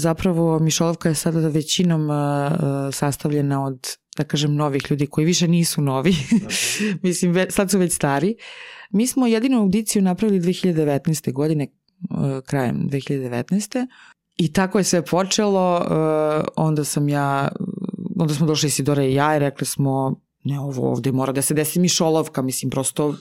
Zapravo Mišolovka je sada većinom uh, sastavljena od da kažem novih ljudi koji više nisu novi. Mislim, sad su već stari. Mi smo jedinu audiciju napravili 2019. godine, uh, krajem 2019. I tako je sve počelo, onda sam ja, onda smo došli Sidora i ja i rekli smo, ne ovo ovde mora da se desi Mišolovka, mislim prosto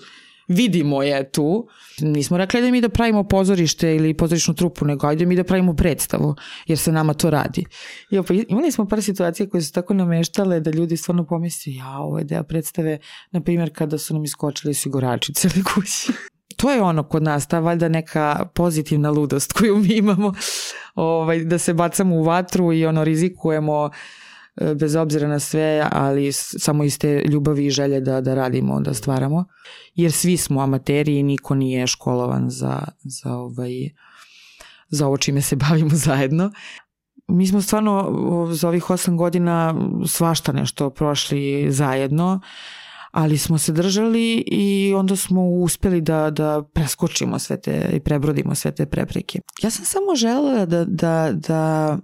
vidimo je tu. Nismo rekli da mi da pravimo pozorište ili pozorišnu trupu, nego ajde mi da pravimo predstavu, jer se nama to radi. I opa, imali smo par situacija koje su tako nameštale da ljudi stvarno pomisli, ja, ovo je deo predstave, na primjer kada su nam iskočili osigurači celi kući. to je ono kod nas, ta valjda neka pozitivna ludost koju mi imamo, ovaj, da se bacamo u vatru i ono rizikujemo uh, bez obzira na sve, ali samo iz te ljubavi i želje da, da radimo, da stvaramo. Jer svi smo amateri i niko nije školovan za, za, ovaj, za ovo čime se bavimo zajedno. Mi smo stvarno za ovih osam godina svašta nešto prošli zajedno, ali smo se držali i onda smo uspeli da, da preskočimo sve te i prebrodimo sve te prepreke. Ja sam samo želela da, da, da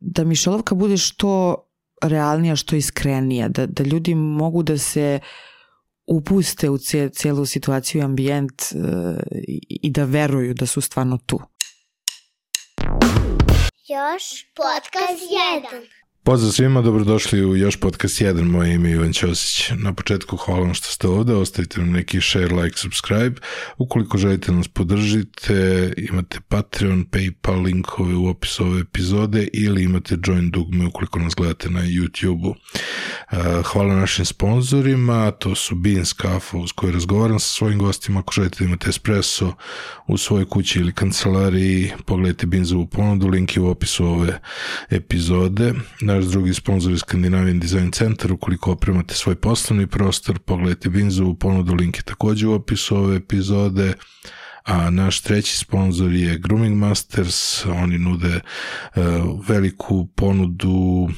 da Mišelovka bude što realnija, što iskrenija, da, da ljudi mogu da se upuste u cijelu situaciju i ambijent uh, i da veruju da su stvarno tu. Još podcast 1. Pozdrav svima, dobrodošli u još podcast 1, moje ime je Ivan Ćosić. Na početku hvala vam što ste ovde, ostavite nam neki share, like, subscribe. Ukoliko želite nas podržite, imate Patreon, Paypal, linkove u opisu ove epizode ili imate join dugme ukoliko nas gledate na YouTube-u. Hvala našim sponsorima, to su Beans Kafa uz koje razgovaram sa svojim gostima. Ako želite da imate espresso u svojoj kući ili kancelariji, pogledajte Beansovu ponudu, link je u opisu ove epizode naš drugi sponsor je Skandinavian Design Center, ukoliko opremate svoj poslovni prostor, pogledajte Binzovu ponudu, link je takođe u opisu ove epizode a naš treći sponsor je Grooming Masters, oni nude uh, veliku ponudu uh,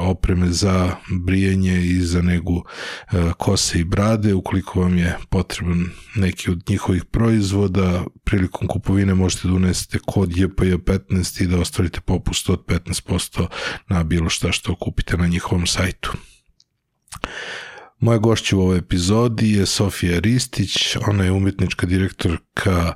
opreme za brijanje i za negu uh, kose i brade, ukoliko vam je potreban neki od njihovih proizvoda, prilikom kupovine možete da unesete kod JPJ15 i da ostvarite popust od 15% na bilo šta što kupite na njihovom sajtu. Moja gošća u ovoj epizodi je Sofija Ristić, ona je umetnička direktorka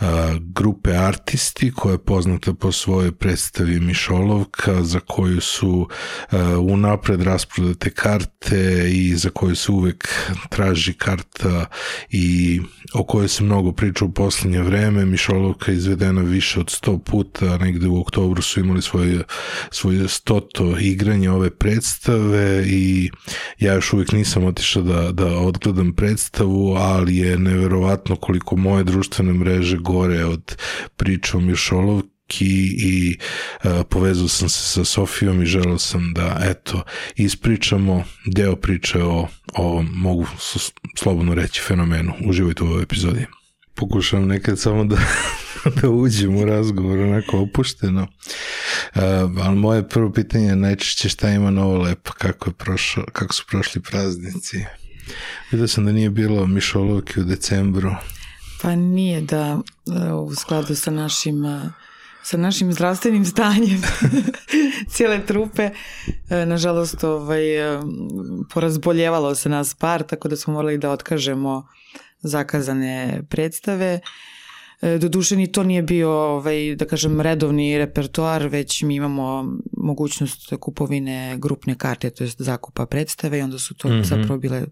a, grupe Artisti koja je poznata po svojoj predstavi Mišolovka za koju su a, unapred rasprodate karte i za koju se uvek traži karta i o kojoj se mnogo priča u poslednje vreme. Mišolovka je izvedena više od 100 puta, negde u oktobru su imali svoje, svoje stoto igranje ove predstave i ja još uvek nisam sam otišao da, da odgledam predstavu, ali je neverovatno koliko moje društvene mreže gore od priča o Mišolovki i uh, povezao sam se sa Sofijom i želeo sam da eto ispričamo deo priče o, o mogu slobodno reći fenomenu. Uživajte u ovoj epizodi. Pokušavam nekad samo da da uđem u razgovor onako opušteno. Uh, ali moje prvo pitanje je najčešće šta ima novo lepo, kako, je prošlo, kako su prošli praznici. Vidio sam da nije bilo Mišolovke u decembru. Pa nije da e, u skladu sa našim e, sa našim zdravstvenim stanjem cijele trupe. E, nažalost, ovaj, porazboljevalo se nas par, tako da smo morali da otkažemo zakazane predstave. E, doduše ni to nije bio, ovaj, da kažem, redovni repertoar, već mi imamo mogućnost kupovine grupne karte, to jest zakupa predstave i onda su to mm -hmm. zapravo bile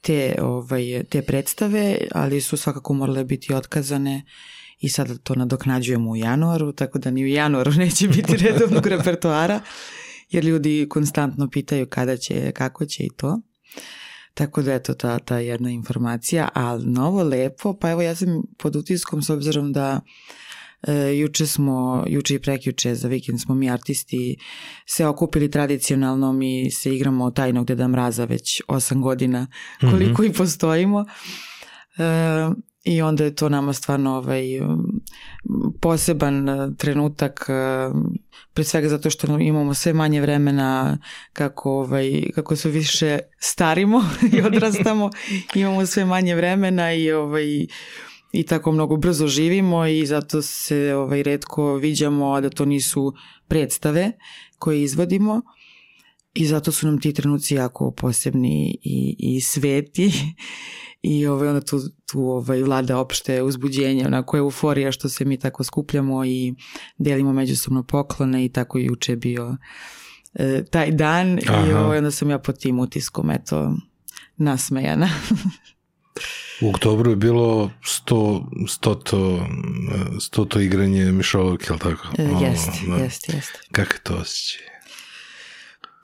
te, ovaj, te predstave, ali su svakako morale biti otkazane i sada to nadoknađujemo u januaru, tako da ni u januaru neće biti redovnog repertoara, jer ljudi konstantno pitaju kada će, kako će i to. Tako da eto ta, ta jedna informacija, ali novo lepo, pa evo ja sam pod utiskom s obzirom da E, juče smo, juče i prekjuče za vikend smo mi artisti se okupili tradicionalno, mi se igramo tajnog Deda Mraza već osam godina koliko mm -hmm. i postojimo. E, I onda je to nama stvarno ovaj, poseban e, trenutak, e, pre svega zato što imamo sve manje vremena kako, ovaj, kako sve više starimo i odrastamo, imamo sve manje vremena i ovaj, i tako mnogo brzo živimo i zato se ovaj, redko viđamo, a da to nisu predstave koje izvodimo. I zato su nam ti trenuci jako posebni i, i sveti i ovaj, onda tu, tu ovaj, vlada opšte uzbuđenje, onako euforija što se mi tako skupljamo i delimo međusobno poklone i tako juče bio e, taj dan Aha. i ovaj, onda sam ja pod tim utiskom eto nasmejana. U oktobru je bilo sto, stoto, stoto igranje Mišolovke, ali tako? E, jeste, da. jeste, jeste. Kako je to osjećaj?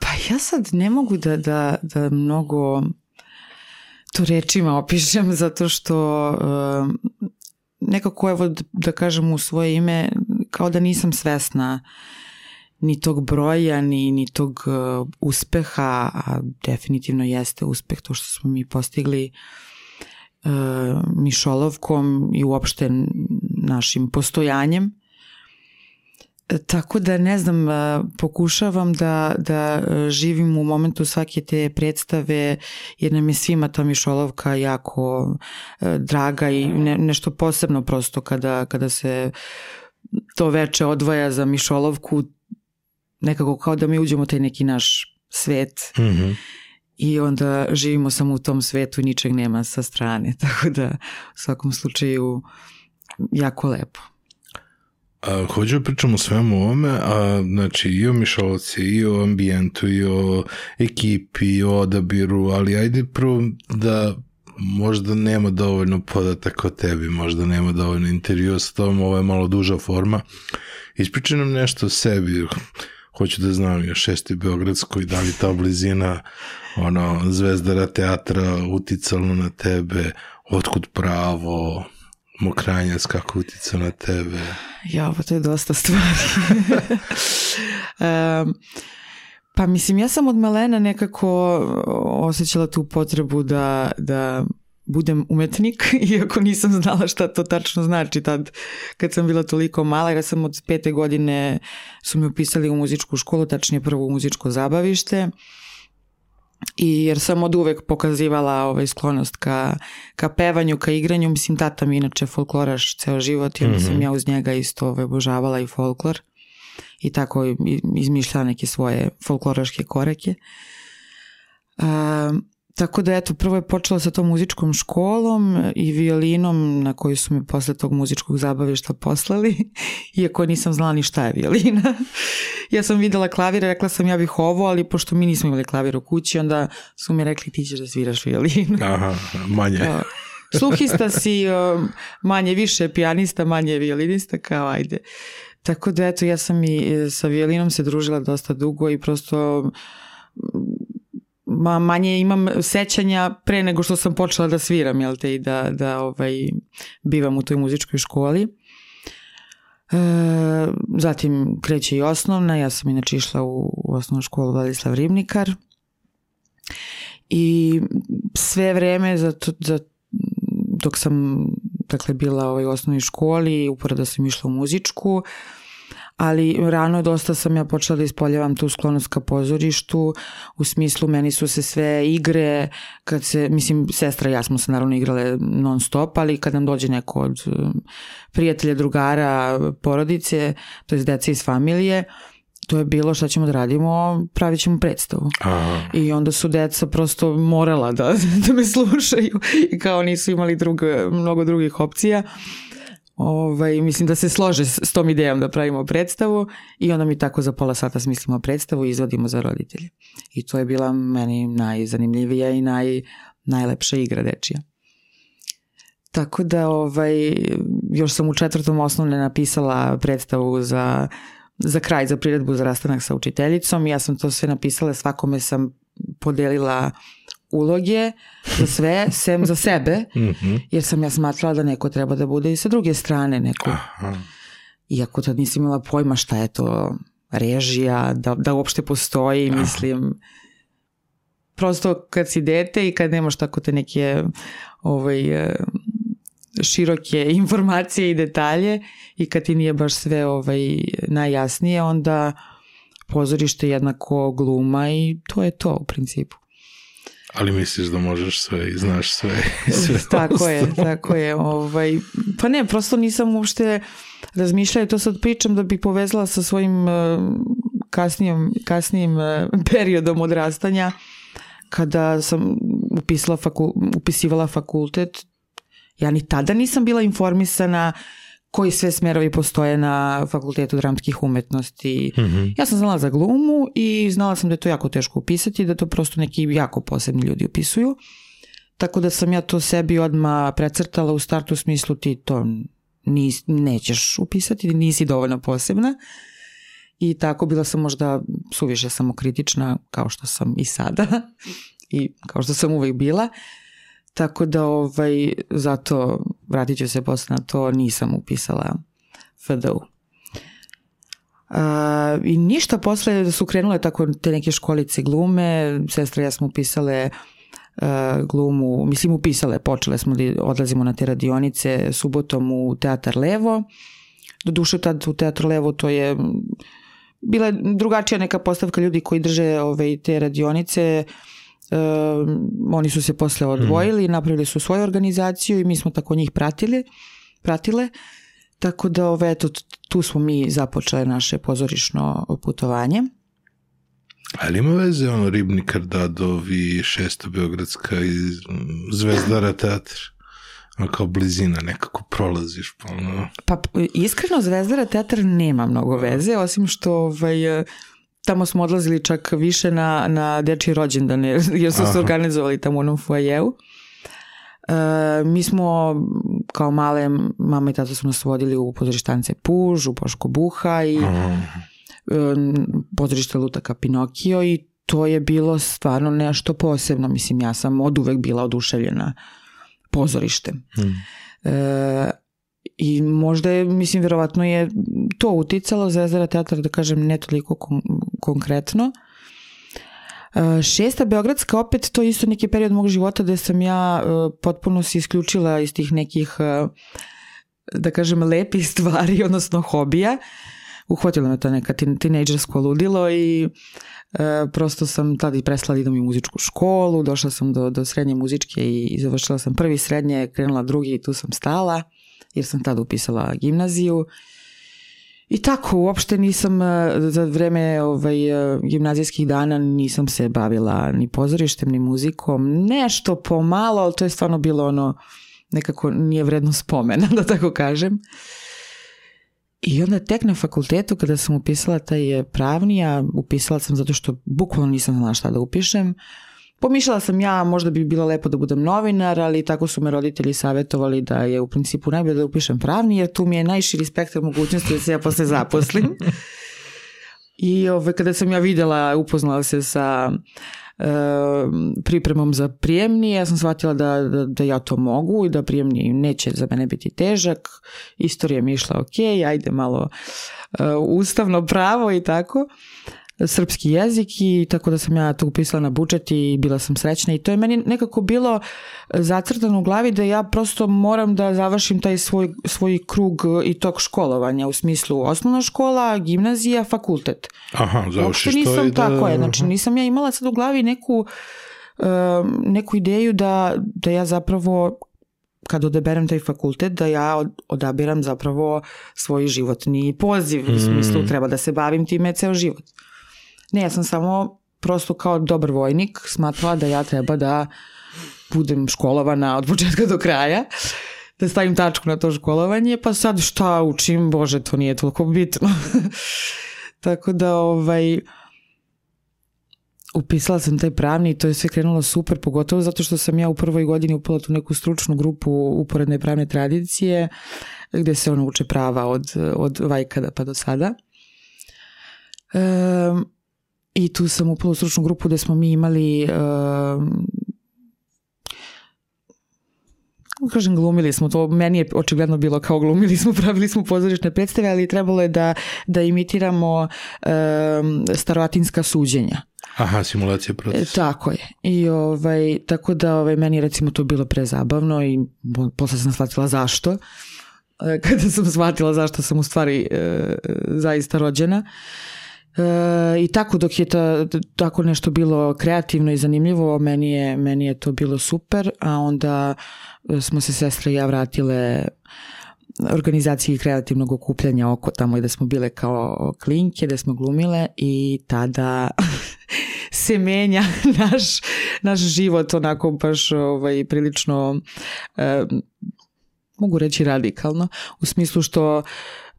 Pa ja sad ne mogu da, da, da mnogo to rečima opišem zato što uh, nekako evo da kažem u svoje ime kao da nisam svesna ni tog broja, ni, ni tog uh, uspeha, a definitivno jeste uspeh to što smo mi postigli uh, Mišolovkom i uopšte našim postojanjem. Tako da ne znam, pokušavam da, da živim u momentu svake te predstave jer nam je svima ta Mišolovka jako draga i ne, nešto posebno prosto kada, kada se to veče odvaja za Mišolovku nekako kao da mi uđemo taj neki naš svet mm -hmm. i onda živimo samo u tom svetu i ničeg nema sa strane tako da u svakom slučaju jako lepo. A, hoću da pričam o svemu ovome, a, znači i o Mišolovci, i o ambijentu, i o ekipi, i o odabiru, ali ajde prvo da možda nema dovoljno podataka o tebi, možda nema dovoljno intervjua sa tom, ovo je malo duža forma. Ispričaj nam nešto o sebi, hoću da znam, je šesti Beogradskoj, da li ta blizina ono, zvezdara teatra uticalo na tebe, otkud pravo, Mokranjac kako utica na tebe? Ja, pa to je dosta stvari. um, pa mislim, ja sam od malena nekako osjećala tu potrebu da, da budem umetnik, iako nisam znala šta to tačno znači tad kad sam bila toliko mala, jer sam od pete godine su me upisali u muzičku školu, tačnije prvo u muzičko zabavište i jer sam od uvek pokazivala ovaj sklonost ka, ka pevanju, ka igranju, mislim tata mi inače folkloraš ceo život i onda mm -hmm. sam mhm. ja uz njega isto ovaj, obožavala i folklor i tako izmišljala neke svoje folkloraške koreke. Um, Tako da eto, prvo je počela sa tom muzičkom školom i violinom na koju su me posle tog muzičkog zabavišta poslali, iako nisam znala ni šta je violina. ja sam videla klavir, rekla sam ja bih ovo, ali pošto mi nismo imali klavir u kući, onda su mi rekli ti ćeš da sviraš violinu. Aha, manje. Sluhista si, manje više pijanista, manje violinista, kao ajde. Tako da eto, ja sam i e, sa violinom se družila dosta dugo i prosto ma, manje imam sećanja pre nego što sam počela da sviram, jel te, i da, da ovaj, bivam u toj muzičkoj školi. E, zatim kreće i osnovna, ja sam inače išla u, u osnovnu školu Vladislav Ribnikar i sve vreme za, to, za dok sam dakle bila ovaj, u osnovnoj školi, uporada sam išla u muzičku, uh, ali rano dosta sam ja počela da ispoljavam tu sklonost ka pozorištu, u smislu meni su se sve igre, kad se, mislim, sestra i ja smo se naravno igrale non stop, ali kad nam dođe neko od um, prijatelja, drugara, porodice, to je deca iz familije, to je bilo šta ćemo da radimo, pravit ćemo predstavu. Aha. I onda su deca prosto morala da, da me slušaju i kao nisu imali druga, mnogo drugih opcija. Ovaj, mislim da se slože s tom idejom da pravimo predstavu i onda mi tako za pola sata smislimo predstavu i izvodimo za roditelje. I to je bila meni najzanimljivija i naj, najlepša igra dečija. Tako da ovaj, još sam u četvrtom osnovne napisala predstavu za, za kraj, za priredbu za rastanak sa učiteljicom ja sam to sve napisala, svakome sam podelila uloge za sve, sem za sebe, mhm. jer sam ja smatrala da neko treba da bude i sa druge strane neko. Aha. Iako tad nisam imala pojma šta je to režija, da, da uopšte postoji, Aha. mislim, prosto kad si dete i kad nemaš tako te neke ovaj, e, široke informacije i detalje i kad ti nije baš sve ovaj, najjasnije, onda pozorište jednako gluma i to je to u principu. Ali misliš da možeš sve i znaš sve i sve tako je, tako je. Ovaj, pa ne, prosto nisam uopšte razmišljala, to sad pričam da bi povezala sa svojim uh, kasnijim, kasnijim uh, periodom odrastanja kada sam upisala fakul, upisivala fakultet. Ja ni tada nisam bila informisana koji sve smerovi postoje na fakultetu dramskih umetnosti. Mm -hmm. Ja sam znala za glumu i znala sam da je to jako teško upisati, da to prosto neki jako posebni ljudi upisuju. Tako da sam ja to sebi odma precrtala u startu smislu ti to nis, nećeš upisati, nisi dovoljno posebna. I tako bila sam možda suviše samokritična kao što sam i sada i kao što sam uvek bila. Uh, Tako da ovaj, zato vratit ću se posle na to, nisam upisala FDU. A, I ništa posle su krenule tako te neke školice glume, sestra ja smo upisale a, glumu, mislim upisale, počele smo da odlazimo na te radionice subotom u Teatar Levo. Do duše tad u Teatru Levo to je bila drugačija neka postavka ljudi koji drže ove, te radionice, Uh, oni su se posle odvojili, mm. napravili su svoju organizaciju i mi smo tako njih pratili, pratile. Tako da ove, eto, tu smo mi započeli naše pozorišno putovanje. Ali ima veze ono Ribni Kardadov i Šesto Beogradska i Zvezdara teatr? Ono kao blizina nekako prolaziš pa ono... Pa iskreno Zvezdara teatr nema mnogo veze, osim što ovaj, Tamo smo odlazili čak više na, na dečji rođendan jer, jer su Aha. se organizovali tamo u onom fuajevu. E, mi smo kao male, mama i tata su nas vodili u pozorištance Puž, u Poško Buha i e, pozorište Lutaka Pinokio i to je bilo stvarno nešto posebno. Mislim, ja sam od uvek bila oduševljena pozorištem. Hmm. E, I možda je, mislim, verovatno je to uticalo Zvezdara teatra, da kažem, ne toliko kon konkretno. E, šesta Beogradska opet to je isto neki period mog života gde sam ja e, potpuno se isključila iz tih nekih e, da kažem lepih stvari, odnosno hobija. Uhvatilo me to neka tinejdžersko ludilo i prosto sam tada i presla da idem u muzičku školu, došla sam do, do srednje muzičke i završila sam prvi srednje, krenula drugi i tu sam stala jer sam tada upisala gimnaziju. I tako, uopšte nisam e, za vreme ovaj, e, gimnazijskih dana nisam se bavila ni pozorištem, ni muzikom. Nešto pomalo, ali to je stvarno bilo ono, nekako nije vredno spomena, da tako kažem. I onda tek na fakultetu kada sam upisala taj pravni, a upisala sam zato što bukvalno nisam znala šta da upišem, Pomišljala sam ja, možda bi bilo lepo da budem novinar, ali tako su me roditelji savjetovali da je u principu najbolje da upišem pravni, jer tu mi je najširi spektar mogućnosti da se ja posle zaposlim. I ove, kada sam ja videla, upoznala se sa e, pripremom za prijemni, ja sam shvatila da, da, da ja to mogu i da prijemni neće za mene biti težak. Istorija mi išla ok, ajde malo e, ustavno pravo i tako srpski jezik i tako da sam ja to upisala na budžet i bila sam srećna i to je meni nekako bilo zacrtano u glavi da ja prosto moram da završim taj svoj, svoj krug i tog školovanja u smislu osnovna škola, gimnazija, fakultet. Aha, završiš nisam, to i da... Tako je, znači nisam ja imala sad u glavi neku, um, neku ideju da, da ja zapravo kad odaberem taj fakultet da ja odabiram zapravo svoj životni poziv u smislu mm. treba da se bavim time ceo život. Ne, ja sam samo prosto kao dobar vojnik smatrala da ja treba da budem školovana od početka do kraja, da stavim tačku na to školovanje, pa sad šta učim, bože, to nije toliko bitno. Tako da, ovaj, upisala sam taj pravni i to je sve krenulo super, pogotovo zato što sam ja u prvoj godini upala tu neku stručnu grupu uporedne pravne tradicije, gde se ono uče prava od, od vajkada pa do sada. Um, I tu sam upala u stručnu grupu gde smo mi imali uh, kažem glumili smo to, meni je očigledno bilo kao glumili smo, pravili smo pozorišne predstave, ali trebalo je da, da imitiramo um, staroatinska suđenja. Aha, simulacija procesa. E, tako je. I ovaj, tako da ovaj, meni recimo to bilo prezabavno i posle sam shvatila zašto. E, kada sam shvatila zašto sam u stvari e, zaista rođena. E, I tako dok je ta, tako nešto bilo kreativno i zanimljivo, meni je, meni je to bilo super, a onda smo se sestre i ja vratile organizaciji kreativnog okupljanja oko tamo gde smo bile kao klinke, gde smo glumile i tada se menja naš, naš život onako baš ovaj, prilično eh, mogu reći radikalno u smislu što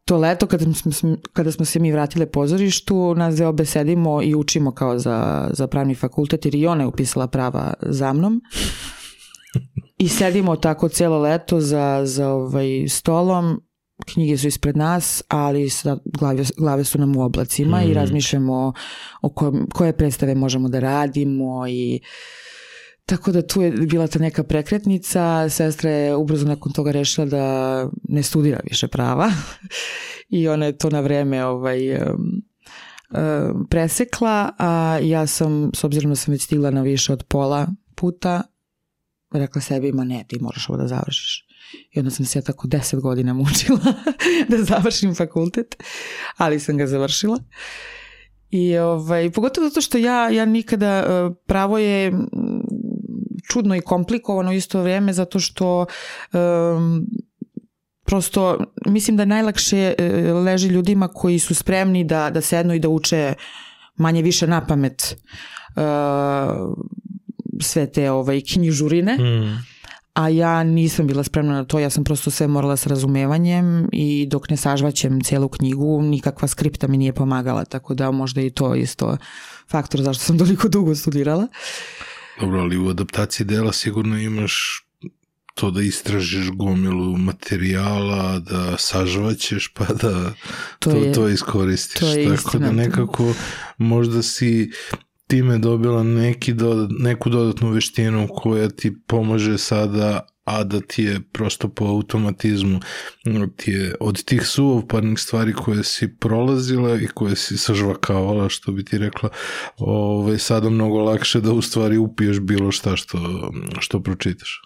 to leto kada smo, kada smo se mi vratile pozorištu, nas dve obe sedimo i učimo kao za, za pravni fakultet jer i ona je upisala prava za mnom. I sedimo tako celo leto za, za ovaj stolom, knjige su ispred nas, ali sad glave, glave su nam u oblacima mm. i razmišljamo o ko, koje predstave možemo da radimo i tako da tu je bila ta neka prekretnica, sestra je ubrzo nakon toga rešila da ne studira više prava i ona je to na vreme ovaj, um, presekla, a ja sam, s obzirom da sam već stigla na više od pola puta, rekla sebi, ma ne, ti moraš ovo da završiš. I onda sam se ja tako deset godina mučila da završim fakultet, ali sam ga završila. I ovaj, pogotovo zato što ja, ja nikada, e, pravo je čudno i komplikovano isto vrijeme zato što um, prosto mislim da najlakše e, leži ljudima koji su spremni da, da sednu i da uče manje više na pamet uh, sve te ovaj, knjižurine. Mm. A ja nisam bila spremna na to, ja sam prosto sve morala s razumevanjem i dok ne sažvaćem celu knjigu, nikakva skripta mi nije pomagala, tako da možda i to isto faktor zašto sam toliko dugo studirala. Dobro, ali u adaptaciji dela sigurno imaš to da istražiš gomilu materijala, da sažvaćeš pa da to, to, je, to iskoristiš. To je Tako istina, da nekako možda si time dobila neki dodat, neku dodatnu veštinu koja ti pomaže sada a da ti je prosto po automatizmu ti je od tih suvoparnih stvari koje si prolazila i koje si sažvakavala, što bi ti rekla, ovaj, sada mnogo lakše da u stvari upiješ bilo šta što, što pročitaš.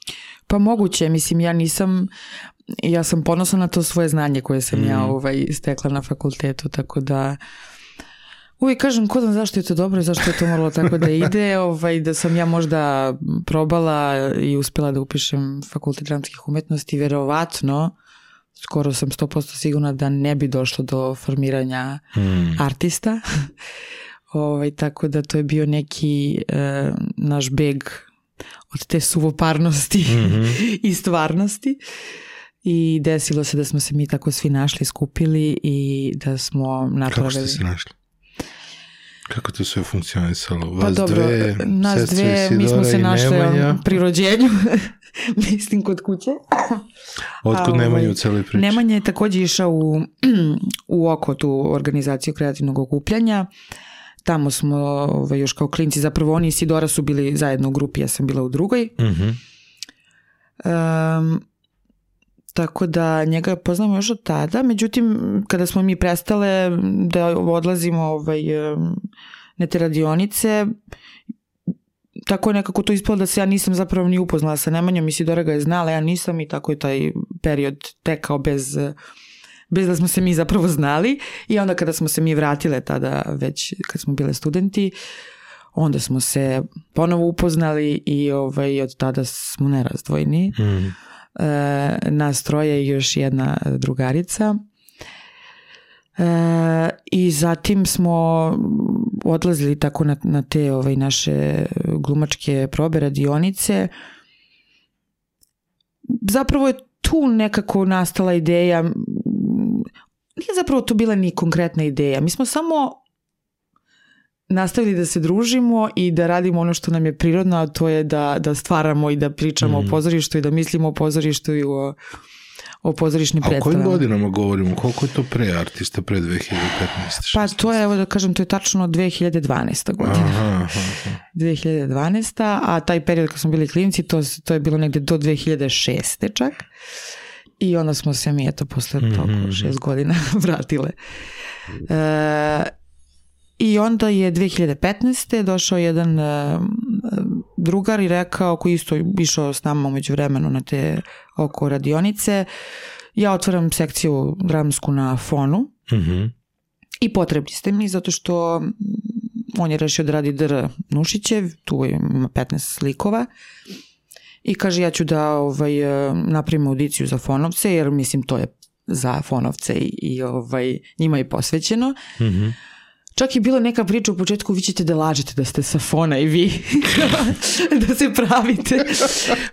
Pa moguće, mislim, ja nisam, ja sam ponosna na to svoje znanje koje sam mm. ja ovaj, stekla na fakultetu, tako da Uvijek kažem ko znam zašto je to dobro i zašto je to moralo tako da ide, ovaj, da sam ja možda probala i uspjela da upišem fakultet dramskih umetnosti, verovatno, skoro sam 100% sigurna da ne bi došlo do formiranja mm. artista. ovaj, tako da to je bio neki e, naš beg od te suvoparnosti mm -hmm. i stvarnosti. I desilo se da smo se mi tako svi našli, skupili i da smo napravili... Kako ste se našli? Kako to sve funkcionisalo? Pa Vas pa dobro, dve, nas dve, mi smo se našli pri rođenju, mislim kod kuće. Otkud Nemanja u ovaj, celoj priči? Nemanja je takođe išao u, u oko tu organizaciju kreativnog okupljanja. Tamo smo ovaj, još kao klinci, zapravo oni i Sidora su bili zajedno u grupi, ja sam bila u drugoj. Uh -huh. um, Tako da njega poznamo još od tada, međutim kada smo mi prestale da odlazimo ovaj, na te radionice, tako je nekako to ispalo da se ja nisam zapravo ni upoznala sa Nemanjom i Sidora ga je znala, ja nisam i tako je taj period tekao bez, bez da smo se mi zapravo znali. I onda kada smo se mi vratile tada već kad smo bile studenti, onda smo se ponovo upoznali i ovaj, od tada smo nerazdvojni. Mm nas troje i još jedna drugarica. E, I zatim smo odlazili tako na, na te ovaj, naše glumačke probe radionice. Zapravo je tu nekako nastala ideja nije zapravo to bila ni konkretna ideja. Mi smo samo nastavili da se družimo i da radimo ono što nam je prirodno, a to je da, da stvaramo i da pričamo mm. o pozorištu i da mislimo o pozorištu i o, o pozorišnim predstavama. A o kojim godinama govorimo? Koliko je to pre artista, pre 2015? Pa to je, evo da kažem, to je tačno 2012. godina. Aha, aha. 2012. A taj period kad smo bili klinci, to, to je bilo negde do 2006. čak. I onda smo se mi, eto, posle mm -hmm. šest godina vratile. E, I onda je 2015. došao jedan uh, drugar i rekao, koji isto išao s nama umeđu vremenu na te oko radionice, ja otvaram sekciju dramsku na fonu. Mm -hmm. I potrebni ste mi zato što mm, on je rešio da radi DR Nušićev, tu je, ima 15 slikova i kaže ja ću da ovaj, e, napravim audiciju za fonovce jer mislim to je za fonovce i, i ovaj, njima je posvećeno. Mhm. Čak je bila neka priča u početku, vi ćete da lažete da ste sa fona i vi, da se pravite.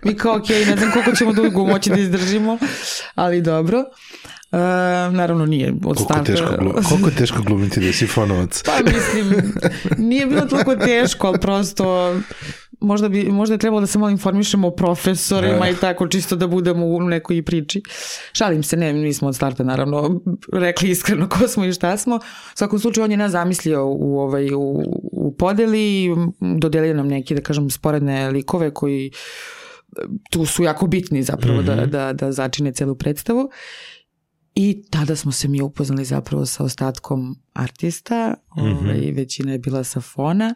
Mi kao, ok, ne znam koliko ćemo dugo moći da izdržimo, ali dobro. E, naravno nije od Koliko starta. teško, glu- koliko je teško glumiti da si fonovac? Pa mislim, nije bilo toliko teško, ali prosto možda, bi, možda je trebalo da se malo informišemo o profesorima Da. i tako čisto da budemo u nekoj priči. Šalim se, ne, nismo od starta naravno rekli iskreno ko smo i šta smo. U svakom slučaju on je nas zamislio u, ovaj, u, u podeli i dodelio nam neki, da kažem, sporedne likove koji tu su jako bitni zapravo da, da, da začine celu predstavu. I tada smo se mi upoznali zapravo sa ostatkom artista, ovaj, većina je bila sa fona.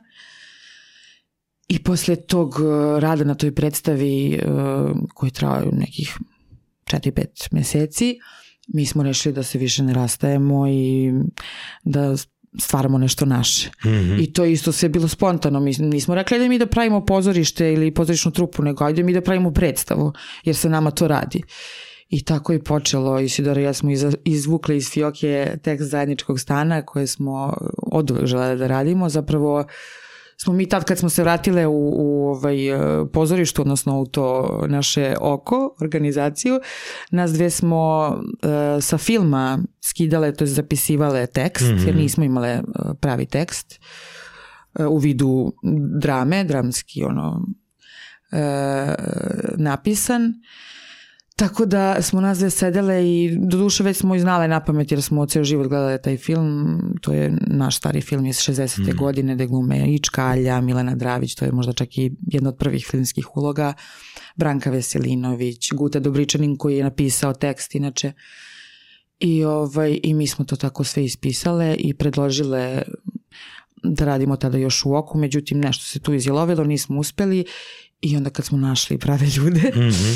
I posle tog uh, rada na toj predstavi uh, koji traju nekih 4-5 meseci, mi smo rešili da se više ne rastajemo i da stvaramo nešto naše. Mhm. I to isto sve bilo spontano. Mi nismo rekli da mi da pravimo pozorište ili pozorišnu trupu, nego ajde mi da pravimo predstavu, jer se nama to radi. I tako je počelo. Isidora i ja smo izvukli iz Fioke tekst zajedničkog stana koje smo od uvek želeli da radimo. Zapravo smo mi tad kad smo se vratile u, u ovaj e, pozorištu, odnosno u to naše oko, organizaciju, nas dve smo e, sa filma skidale, to je zapisivale tekst, jer nismo imale e, pravi tekst e, u vidu drame, dramski ono e, napisan. Tako da smo nas dve sedele i do duše već smo i znale na pamet jer smo ceo život gledali taj film. To je naš stari film iz 60. godine gde glume Ičkalja, Milena Dravić, to je možda čak i jedna od prvih filmskih uloga. Branka Veselinović, Guta Dobričanin koji je napisao tekst inače. I, ovaj, I mi smo to tako sve ispisale i predložile da radimo tada još u oku, međutim nešto se tu izjelovilo, nismo uspeli i onda kad smo našli prave ljude, Mhm.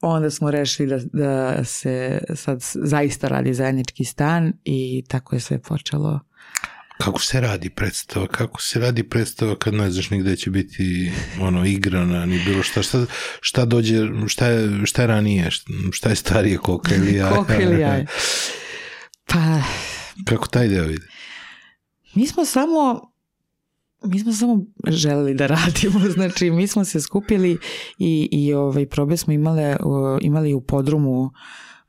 Onda smo rešili da, da se sad zaista radi zajednički stan i tako je sve počelo. Kako se radi predstava? Kako se radi predstava kad ne znaš nigde će biti ono igrana ni bilo šta? Šta, šta dođe, šta je, šta je ranije? Šta je starije koka ili jaja? Koliko ili jaje. Pa, Kako taj deo ide? mi smo samo mi smo samo želeli da radimo, znači mi smo se skupili i, i ovaj, probe smo imale, imali u podrumu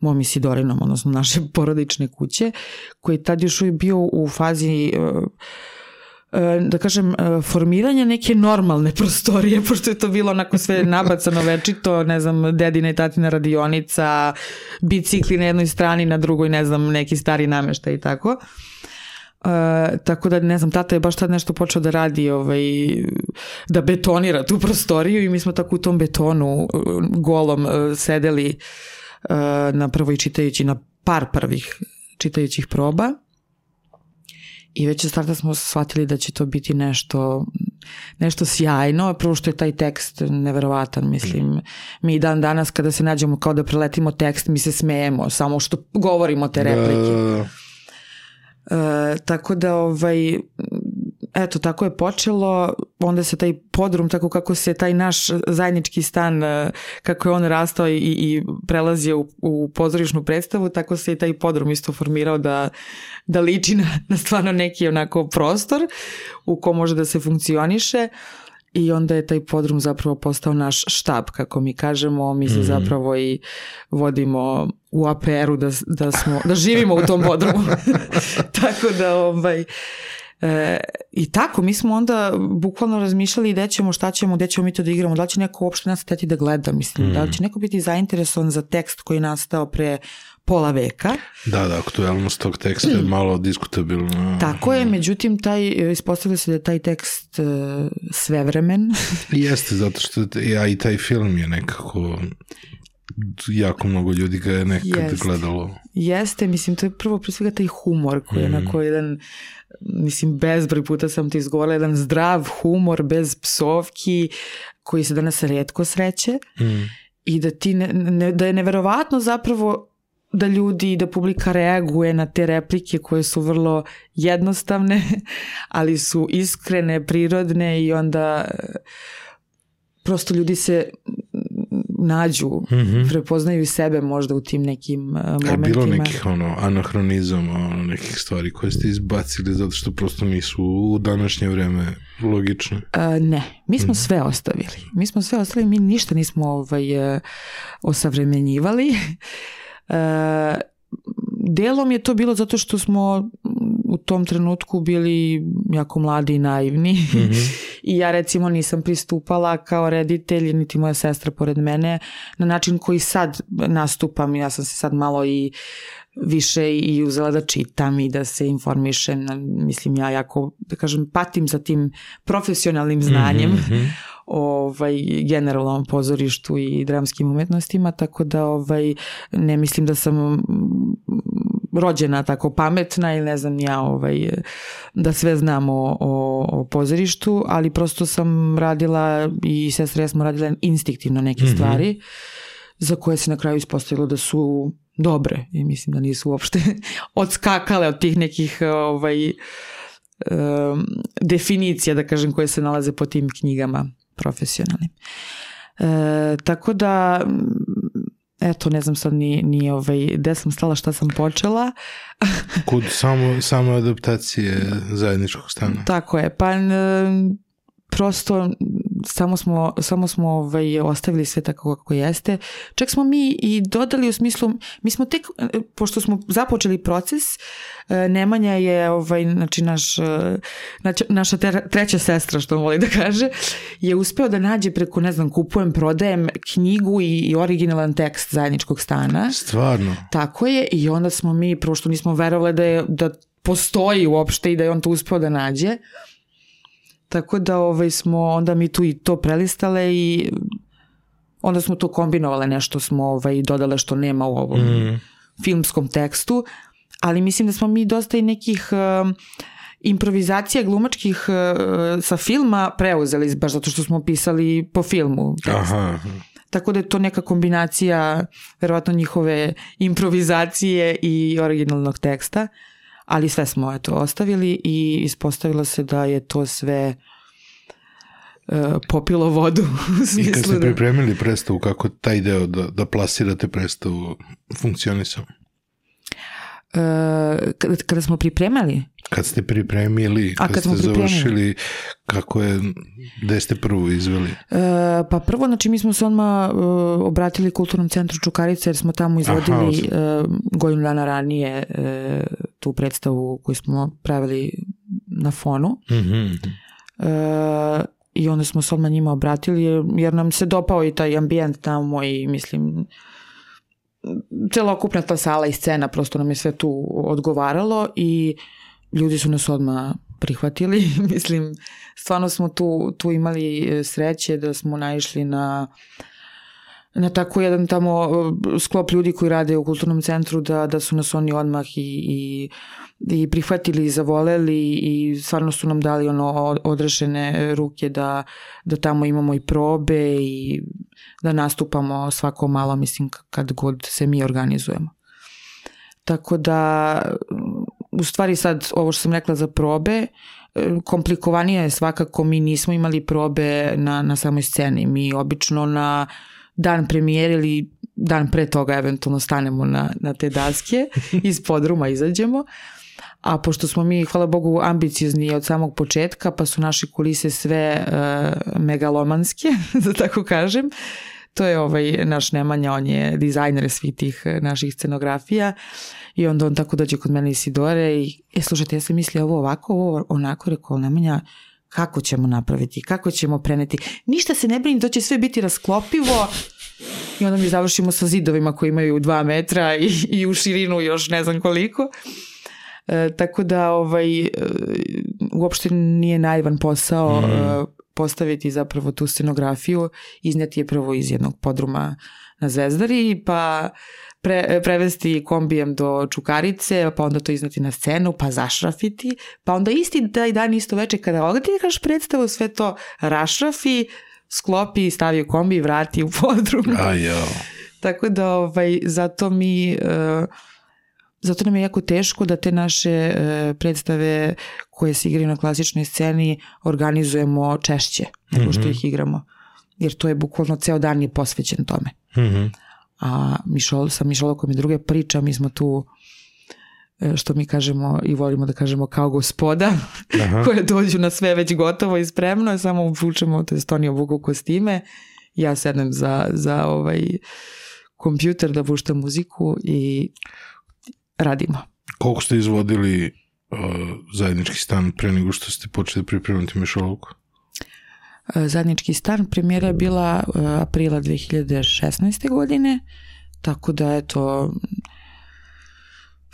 mom Isidorinom, odnosno naše porodične kuće, koji je tad još uvijek bio u fazi e, e, da kažem, e, formiranja neke normalne prostorije, pošto je to bilo onako sve nabacano večito, ne znam, dedina i tatina radionica, bicikli na jednoj strani, na drugoj, ne znam, neki stari nameštaj i tako. E, tako da ne znam, tata je baš tad nešto počeo da radi ovaj, da betonira tu prostoriju i mi smo tako u tom betonu e, golom e, sedeli e, na prvo i čitajući na par prvih čitajućih proba. I već od starta smo shvatili da će to biti nešto nešto sjajno, prvo što je taj tekst neverovatan, mislim. Mi dan danas kada se nađemo kao da preletimo tekst mi se smejemo, samo što govorimo te replike. Da, E, tako da ovaj eto tako je počelo. Onda se taj podrum tako kako se taj naš zajednički stan e, kako je on rastao i, i prelazio u, u pozorišnu predstavu tako se i taj podrum isto formirao da, da liči na, na stvarno neki onako prostor u kom može da se funkcioniše i onda je taj podrum zapravo postao naš štab, kako mi kažemo, mi se zapravo i vodimo u APR-u da, da, smo, da živimo u tom podrumu. tako da ovaj, E, I tako, mi smo onda bukvalno razmišljali gde ćemo, šta ćemo, gde ćemo mi to da igramo, da li će neko uopšte nas hteti da gleda, mislim, da li će neko biti zainteresovan za tekst koji je nastao pre pola veka. da, da, aktuelnost tog teksta je malo diskutabilna. Tako je, međutim, taj, ispostavlja se da je taj tekst e, svevremen. Jeste, zato što ja i taj film je nekako jako mnogo ljudi ga je nekad Jeste. gledalo. Jeste, mislim, to je prvo pre svega taj humor koji je Mm. onako jedan, mislim, bezbroj puta sam ti izgovorila, jedan zdrav humor bez psovki koji se danas redko sreće Mm. i da ti ne, ne, da je neverovatno zapravo da ljudi, da publika reaguje na te replike koje su vrlo jednostavne, ali su iskrene, prirodne i onda e, prosto ljudi se nađu, mm -hmm. prepoznaju i sebe možda u tim nekim uh, momentima. Je bilo nekih ono, anahronizama, ono, nekih stvari koje ste izbacili zato što prosto nisu u današnje vreme logične? Uh, ne, mi smo mm. sve ostavili. Mi smo sve ostavili, mi ništa nismo ovaj, uh, osavremenjivali. Uh, delom je to bilo zato što smo u tom trenutku bili jako mladi i naivni mm -hmm. i ja recimo nisam pristupala kao reditelj niti moja sestra pored mene na način koji sad nastupam ja sam se sad malo i više i uzela da čitam i da se informišem mislim ja jako da kažem patim za tim profesionalnim znanjem mm -hmm. ovaj generalnom pozorištu i dramskim umetnostima tako da ovaj ne mislim da sam rođena tako pametna ili ne znam ja ovaj, da sve znam o, o, o pozorištu, ali prosto sam radila i sestra ja smo radila instinktivno neke mm -hmm. stvari za koje se na kraju ispostavilo da su dobre i mislim da nisu uopšte odskakale od tih nekih ovaj, um, definicija, da kažem, koje se nalaze po tim knjigama profesionalnim. E, tako da eto, ne znam sad ni, ni ovaj, gde sam stala, šta sam počela. Kod samo, samo adaptacije zajedničkog stana. Tako je, pa prosto samo smo, samo smo ovaj, ostavili sve tako kako jeste. Čak smo mi i dodali u smislu, mi smo tek, pošto smo započeli proces, e, Nemanja je, ovaj, znači naš, e, naša treća sestra, što voli da kaže, je uspeo da nađe preko, ne znam, kupujem, prodajem knjigu i, i originalan tekst zajedničkog stana. Stvarno? Tako je i onda smo mi, prvo što nismo verovali da, je, da postoji uopšte i da je on to uspeo da nađe. Tako da ovaj, smo onda mi tu i to prelistale i onda smo to kombinovale, nešto smo ovaj, dodale što nema u ovom mm. filmskom tekstu, ali mislim da smo mi dosta i nekih uh, improvizacija glumačkih uh, sa filma preuzeli, baš zato što smo pisali po filmu. Tekst. Aha. Tako da je to neka kombinacija verovatno njihove improvizacije i originalnog teksta. Uh, ali sve smo eto ostavili i ispostavilo se da je to sve uh, popilo vodu. U smislu I kad ste da- pripremili predstavu, kako taj deo da, da plasirate predstavu funkcionisao? Kada, kada smo pripremali? Kad ste pripremili, kad, A, kad ste završili, kako je, gde ste prvo izveli? Uh, pa prvo, znači mi smo se odmah uh, obratili kulturnom centru Čukarice jer smo tamo izvodili Aha, uh, godinu dana ranije uh, tu predstavu koju smo pravili na fonu. Mm -hmm. I onda smo se odmah njima obratili jer nam se dopao i taj ambijent tamo i mislim celokupna ta sala i scena prosto nam je sve tu odgovaralo i ljudi su nas odmah prihvatili. Mislim, stvarno smo tu, tu imali sreće da smo naišli na na tako jedan tamo sklop ljudi koji rade u kulturnom centru da, da su nas oni odmah i, i, i prihvatili i zavoleli i stvarno su nam dali ono odrešene ruke da, da tamo imamo i probe i da nastupamo svako malo mislim kad god se mi organizujemo. Tako da u stvari sad ovo što sam rekla za probe, komplikovanije je svakako mi nismo imali probe na, na samoj sceni. Mi obično na dan premijere ili dan pre toga eventualno stanemo na, na te daske, iz podruma izađemo. A pošto smo mi, hvala Bogu, ambiciozni od samog početka, pa su naše kulise sve uh, megalomanske, da tako kažem, to je ovaj naš Nemanja, on je dizajner svih tih e, naših scenografija i onda on tako dođe kod mene Isidore i, e, slušajte, ja sam mislila ovo ovako, ovo onako, rekao Nemanja, kako ćemo napraviti, kako ćemo preneti. Ništa se ne brini, to će sve biti rasklopivo i onda mi završimo sa zidovima koji imaju dva metra i, i u širinu još ne znam koliko. E, tako da ovaj, e, uopšte nije naivan posao mm. e, postaviti zapravo tu scenografiju, izneti je prvo iz jednog podruma na Zvezdari, pa pre, prevesti kombijem do Čukarice, pa onda to iznati na scenu, pa zašrafiti, pa onda isti taj dan isto veče kada ogledikaš predstavu, sve to rašrafi, sklopi, stavi u kombi i vrati u podrum. A jo. Tako da ovaj, zato mi... Uh, zato nam je jako teško da te naše uh, predstave koje se igraju na klasičnoj sceni organizujemo češće nego što mm -hmm. ih igramo. Jer to je bukvalno ceo dan je posvećen tome. Mm -hmm. A Mišol, sa Mišolokom i druge priča, mi smo tu E, što mi kažemo i volimo da kažemo kao gospoda Aha. koje dođu na sve već gotovo i spremno, samo uvučemo, to je oni obuku kostime, ja sednem za, za ovaj kompjuter da puštam muziku i radimo. Koliko ste izvodili uh, zajednički stan pre nego što ste počeli pripremati Mišolovku? Uh, zajednički stan premijera je bila uh, aprila 2016. godine, tako da je to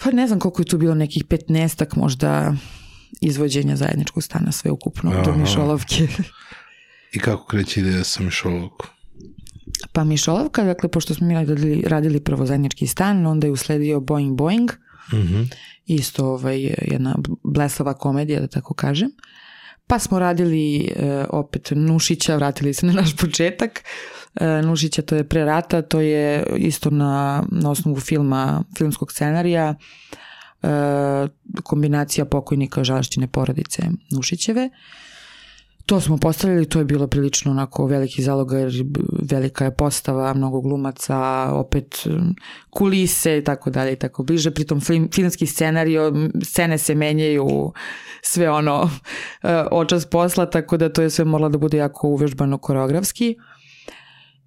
Pa ne znam koliko je tu bilo nekih petnestak možda izvođenja zajedničkog stana sve ukupno Aha. do Mišolovke. I kako kreće ideja sa Mišolovkom? Pa Mišolovka, dakle, pošto smo mi radili, radili prvo zajednički stan, onda je usledio Boing Boing, mm -hmm. isto ovaj, jedna blesava komedija, da tako kažem. Pa smo radili e, opet Nušića, vratili se na naš početak, E, Nušića, to je pre rata, to je isto na, na osnovu filma, filmskog scenarija, e, kombinacija pokojnika žaštine porodice Nušićeve. To smo postavili, to je bilo prilično onako veliki zaloga jer velika je postava, mnogo glumaca, opet kulise i tako dalje i tako bliže. Pritom film, filmski scenario, scene se menjaju, sve ono e, očas posla, tako da to je sve moralo da bude jako uvežbano koreografski.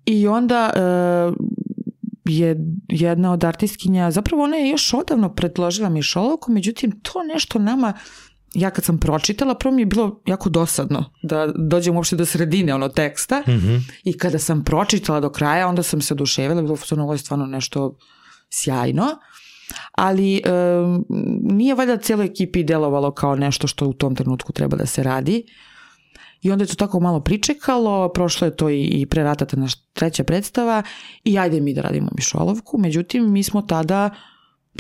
I onda uh, je jedna od artistkinja, zapravo ona je još odavno predložila Mišolovku, međutim to nešto nama ja kad sam pročitala, prvo mi je bilo jako dosadno da dođem uopšte do sredine ono teksta mm -hmm. i kada sam pročitala do kraja, onda sam se oduševila, bilo je ovo je stvarno nešto sjajno, ali e, nije valjda cijeloj ekipi delovalo kao nešto što u tom trenutku treba da se radi. I onda je to tako malo pričekalo, prošlo je to i, i pre naša treća predstava i ajde mi da radimo Mišolovku. Međutim, mi smo tada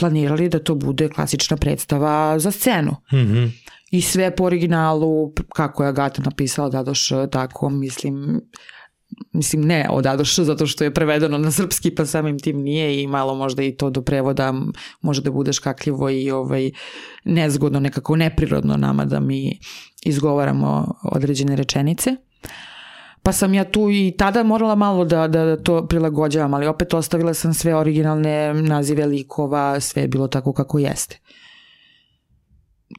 planirali da to bude klasična predstava za scenu. Mm -hmm. I sve po originalu, kako je Agata napisala Dadoš, tako mislim, mislim ne od Adoš zato što je prevedeno na srpski pa samim tim nije i malo možda i to do prevoda može da bude škakljivo i ovaj nezgodno nekako neprirodno nama da mi izgovaramo određene rečenice. Pa sam ja tu i tada morala malo da, da to prilagođavam, ali opet ostavila sam sve originalne nazive likova, sve je bilo tako kako jeste.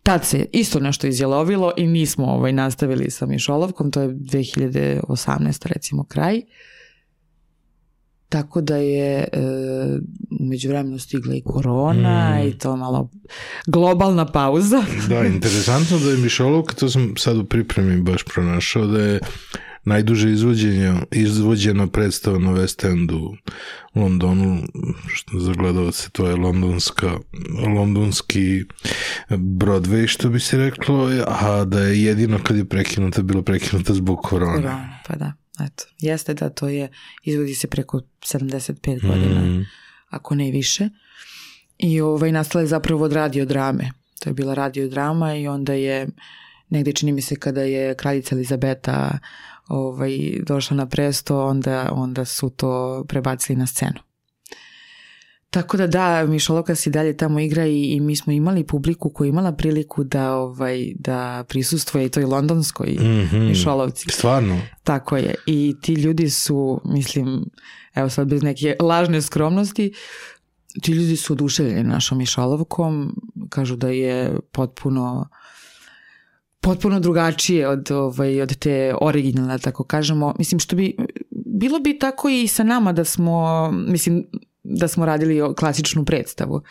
Tad se isto nešto izjelovilo i nismo ovaj, nastavili sa Mišolovkom, to je 2018. recimo kraj. Tako da je e, umeđu vremenu stigla i korona mm. i to malo globalna pauza. da, interesantno da je Mišolovka, to sam sad u pripremi baš pronašao, da je najduže izvođenje, izvođena predstava na West Endu u Londonu, što za se to je londonska, londonski Broadway, što bi se reklo, a da je jedino kad je prekinuta, bilo prekinuta zbog korona. Korona, pa da. Eto, jeste da to je, izvodi se preko 75 godina, mm. ako ne više. I ovaj, nastala je zapravo od radiodrame. To je bila radiodrama i onda je, negde čini mi se kada je kraljica Elizabeta ovaj, došla na presto, onda, onda su to prebacili na scenu. Tako da da, Mišolovka se dalje tamo igra i, i mi smo imali publiku koja imala priliku da ovaj da prisustvuje i toj londonskoj mm -hmm. Mišolovci. Stvarno? Tako je. I ti ljudi su, mislim, evo sad bez neke lažne skromnosti, ti ljudi su oduševljeni našom Mišolovkom, kažu da je potpuno potpuno drugačije od, ovaj, od te originalne, tako kažemo. Mislim, što bi, bilo bi tako i sa nama da smo, mislim, da smo radili klasičnu predstavu.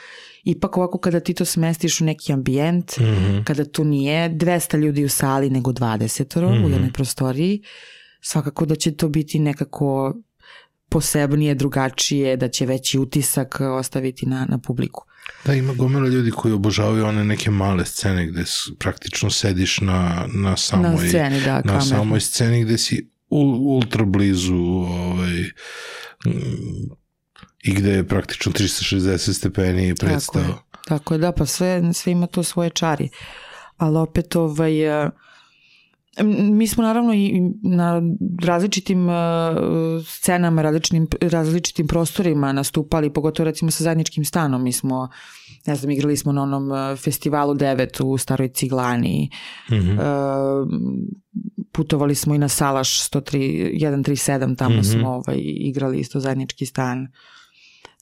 Ipak ovako kada ti to smestiš u neki ambijent, mm -hmm. kada tu nije 200 ljudi u sali nego 20 mm -hmm. u mhm. jednoj prostoriji, svakako da će to biti nekako posebnije, drugačije, da će veći utisak ostaviti na, na publiku. Da, ima gomila ljudi koji obožavaju one neke male scene gde praktično sediš na, na samoj, na sceni, da, na samoj sceni gde si ultra blizu ovaj, i gde je praktično 360 stepeni predstava. Tako je, tako je, da, pa sve, sve ima to svoje čari. Ali opet ovaj, e, Mi smo naravno i na različitim uh, scenama, različitim, različitim prostorima nastupali, pogotovo recimo sa zajedničkim stanom. Mi smo, ne znam, igrali smo na onom uh, festivalu 9 u Staroj Ciglani. Mm -hmm. uh, putovali smo i na Salaš 103, 137, tamo mm -hmm. smo ovaj, igrali isto zajednički stan.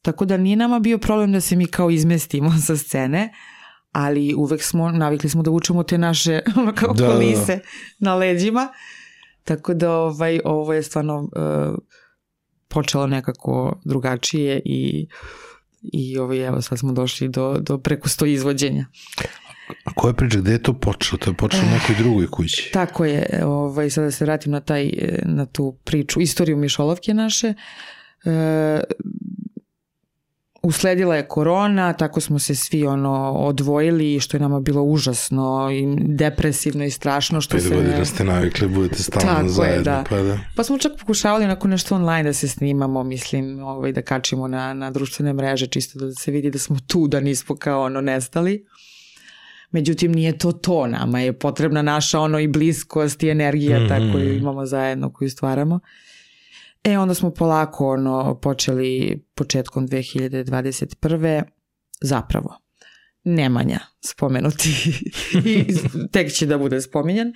Tako da nije nama bio problem da se mi kao izmestimo sa scene, ali uvek smo, navikli smo da vučemo te naše ono kao da, kolise da. na leđima. Tako da ovaj, ovo je stvarno uh, počelo nekako drugačije i i ovaj, evo sad smo došli do, do preko sto izvođenja. A koja priča, gde je to počelo? To je počelo u nekoj drugoj kući. Tako je, ovaj, sada da se vratim na, taj, na tu priču, istoriju Mišolovke naše. E, usledila je korona, tako smo se svi ono odvojili, što je nama bilo užasno i depresivno i strašno. Što Pet se godina ste navikli, budete stalno tako zajedno. Je, da. Pa, da. pa smo čak pokušavali nakon nešto online da se snimamo, mislim, ovaj, da kačimo na, na društvene mreže, čisto da se vidi da smo tu, da nismo kao ono nestali. Međutim, nije to to nama, je potrebna naša ono i bliskost i energija mm -hmm. ta koju imamo zajedno, koju stvaramo. E, onda smo polako ono, počeli početkom 2021. zapravo. Nemanja spomenuti i tek će da bude spominjan.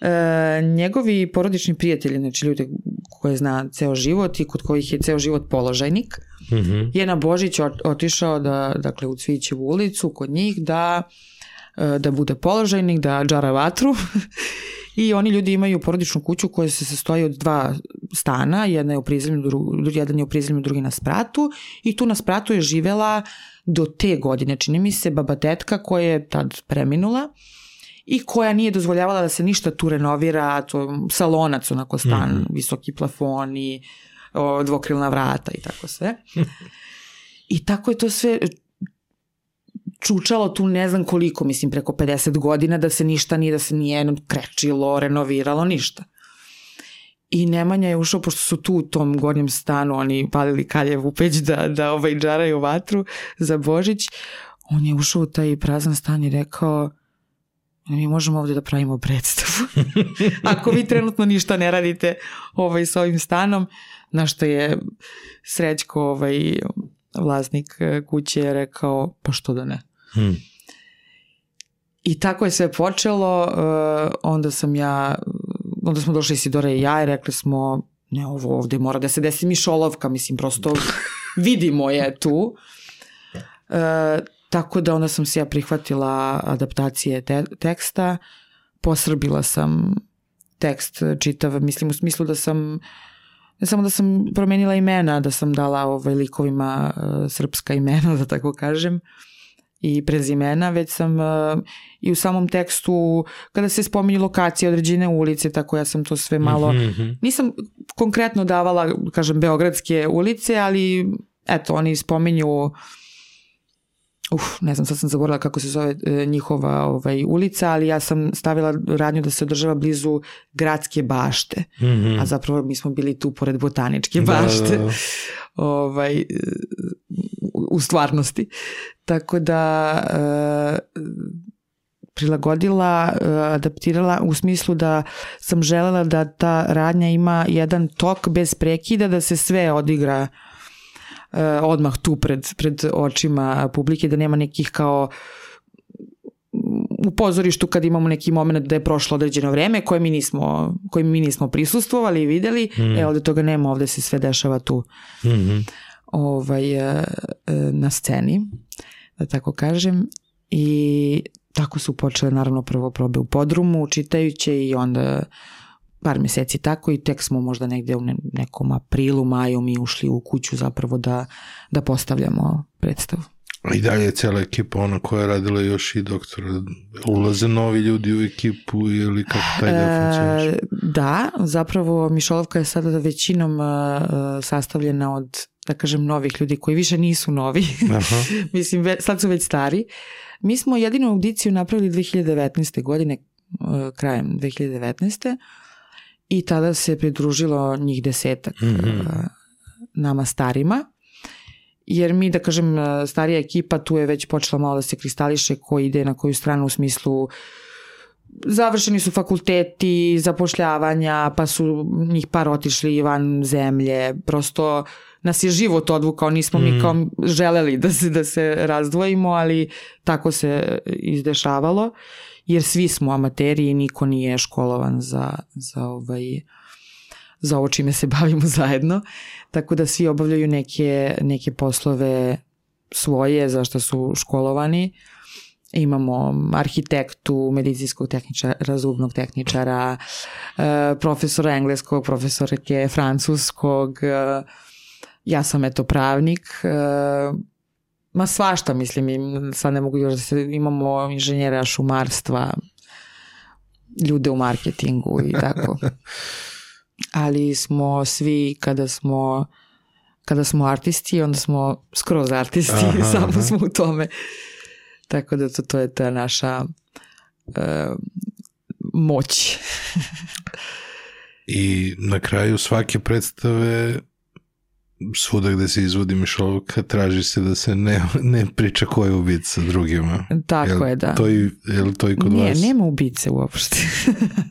E, njegovi porodični prijatelji, znači ljudi koje zna ceo život i kod kojih je ceo život položajnik, mm -hmm. je na Božić otišao da, dakle, u Cvićevu ulicu kod njih da e, da bude položajnik, da džara vatru i oni ljudi imaju porodičnu kuću koja se sastoji od dva stana, jedna je u prizemlju, dru, jedan je u prizemlju, drugi na spratu i tu na spratu je živela do te godine, čini mi se, baba tetka koja je tad preminula i koja nije dozvoljavala da se ništa tu renovira, to salonac, onako stan, mm -hmm. visoki plafoni, dvokrilna vrata i tako sve. I tako je to sve čučalo tu ne znam koliko, mislim preko 50 godina da se ništa nije, da se nije krečilo, renoviralo, ništa. I Nemanja je ušao, pošto su tu u tom gornjem stanu, oni palili kaljevu peć da, da ovaj džaraju vatru za Božić, on je ušao u taj prazan stan i rekao, mi možemo ovde da pravimo predstavu. Ako vi trenutno ništa ne radite ovaj, sa ovim stanom, na što je Srećko, ovaj, vlasnik kuće, je rekao, pa što da ne. Hmm. I tako je sve počelo, uh, onda sam ja, onda smo došli Sidora i ja i rekli smo, ne, ovo ovde mora da se desi mišolovka, mislim, prosto vidimo je tu. Uh, tako da onda sam se ja prihvatila adaptacije te teksta, posrbila sam tekst čitav, mislim u smislu da sam ne samo da sam promenila imena, da sam dala ovaj likovima uh, srpska imena, da tako kažem. Uh, i prezimena, već sam uh, i u samom tekstu, kada se spominju lokacije određene ulice, tako ja sam to sve malo, mm -hmm. nisam konkretno davala, kažem, beogradske ulice, ali eto, oni spominju Uf, ne znam, sad sam zaboravila kako se zove e, njihova ovaj, ulica, ali ja sam stavila radnju da se održava blizu gradske bašte, mm -hmm. a zapravo mi smo bili tu pored botaničke bašte. Da, da, da. ovaj, u stvarnosti. Tako da e, prilagodila, e, adaptirala u smislu da sam želela da ta radnja ima jedan tok bez prekida, da se sve odigra e, odmah tu pred, pred očima publike, da nema nekih kao u pozorištu kad imamo neki moment da je prošlo određeno vreme koje mi nismo, koje mi nismo prisustvovali i videli, mm. e ovde toga nema, ovde se sve dešava tu. Mm -hmm ovaj, e, e, na sceni, da tako kažem, i tako su počele naravno prvo probe u podrumu, čitajuće i onda par meseci tako i tek smo možda negde u nekom aprilu, maju mi ušli u kuću zapravo da, da postavljamo predstavu. I dalje je cela ekipa ona koja je radila još i doktora. Ulaze novi ljudi u ekipu ili kako taj da funkcioniš? E, da, zapravo Mišolovka je sada većinom uh, sastavljena od da kažem, novih ljudi koji više nisu novi. Aha. Mislim, sad su već stari. Mi smo jedinu audiciju napravili 2019. godine, uh, krajem 2019. I tada se pridružilo njih desetak mm -hmm. nama starima. Jer mi, da kažem, uh, starija ekipa tu je već počela malo da se kristališe ko ide na koju stranu u smislu završeni su fakulteti, zapošljavanja, pa su njih par otišli van zemlje, prosto nas je život odvukao, nismo mm. mi kao želeli da se, da se razdvojimo, ali tako se izdešavalo, jer svi smo amateri i niko nije školovan za, za ovaj za ovo čime se bavimo zajedno, tako da svi obavljaju neke, neke poslove svoje za što su školovani. Imamo arhitektu, medicinskog tehničara, zubnog tehničara, e, profesora engleskog, profesorke francuskog, e, ja sam eto pravnik, e, ma svašta mislim, sad ne mogu još da se, imamo inženjera šumarstva, ljude u marketingu i tako. Ali smo svi kada smo kada smo artisti, onda smo skroz artisti, aha, samo aha. smo u tome. Tako da to, to je ta naša uh, moć. I na kraju svake predstave svuda gde se izvodi mišolovka traži se da se ne, ne priča ko je ubica sa drugima. Tako jel je, da. To i, je li to i kod Nije, vas? nema ubice uopšte.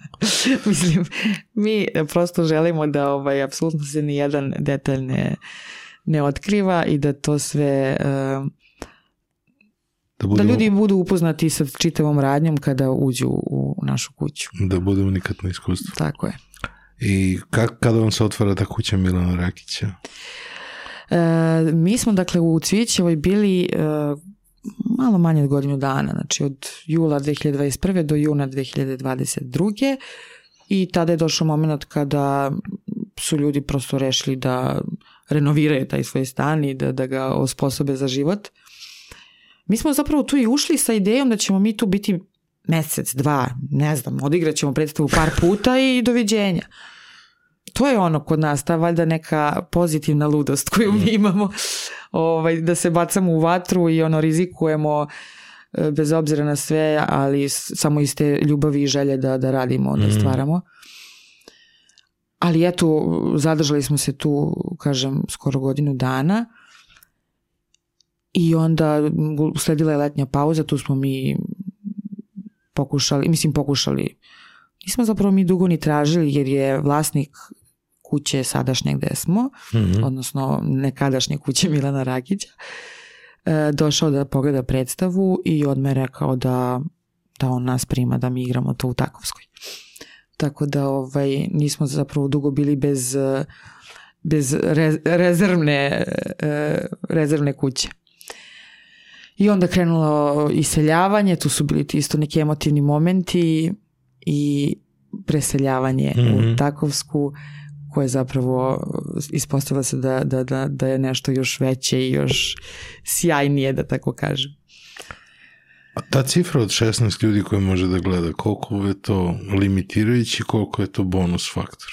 Mislim, mi prosto želimo da ovaj, apsolutno se ni jedan detalj ne, ne otkriva i da to sve... Uh, da, budu, da ljudi budu upoznati sa čitavom radnjom kada uđu u našu kuću. Da bude unikatno iskustvo. Tako je. I kak, kada vam se otvara ta kuća Milana Rakića? E, mi smo dakle u Cvićevoj bili e, malo manje od godinu dana, znači od jula 2021. do juna 2022. I tada je došao moment kada su ljudi prosto rešili da renoviraju taj svoj stan i da, da ga osposobe za život. Mi smo zapravo tu i ušli sa idejom da ćemo mi tu biti mesec, dva, ne znam, odigraćemo predstavu par puta i doviđenja. To je ono kod nas, ta valjda neka pozitivna ludost koju mi imamo, ovaj, da se bacamo u vatru i ono rizikujemo e, bez obzira na sve, ali samo iz te ljubavi i želje da, da radimo, da mhm. stvaramo. Ali eto, zadržali smo se tu, kažem, skoro godinu dana i onda usledila je letnja pauza, tu smo mi pokušali, mislim pokušali, nismo zapravo mi dugo ni tražili jer je vlasnik kuće sadašnje gde smo, mm -hmm. odnosno nekadašnje kuće Milana Rakića, e, došao da pogleda predstavu i odme rekao da, da on nas prima da mi igramo to u Takovskoj. Tako da ovaj, nismo zapravo dugo bili bez, bez re, rezervne, e, rezervne kuće. I onda krenulo iseljavanje, tu su bili isto neki emotivni momenti i preseljavanje mm -hmm. u mhm. Takovsku koje zapravo ispostavila se da, da, da, da je nešto još veće i još sjajnije, da tako kažem. A ta cifra od 16 ljudi koje može da gleda, koliko je to limitirajući, koliko je to bonus faktor?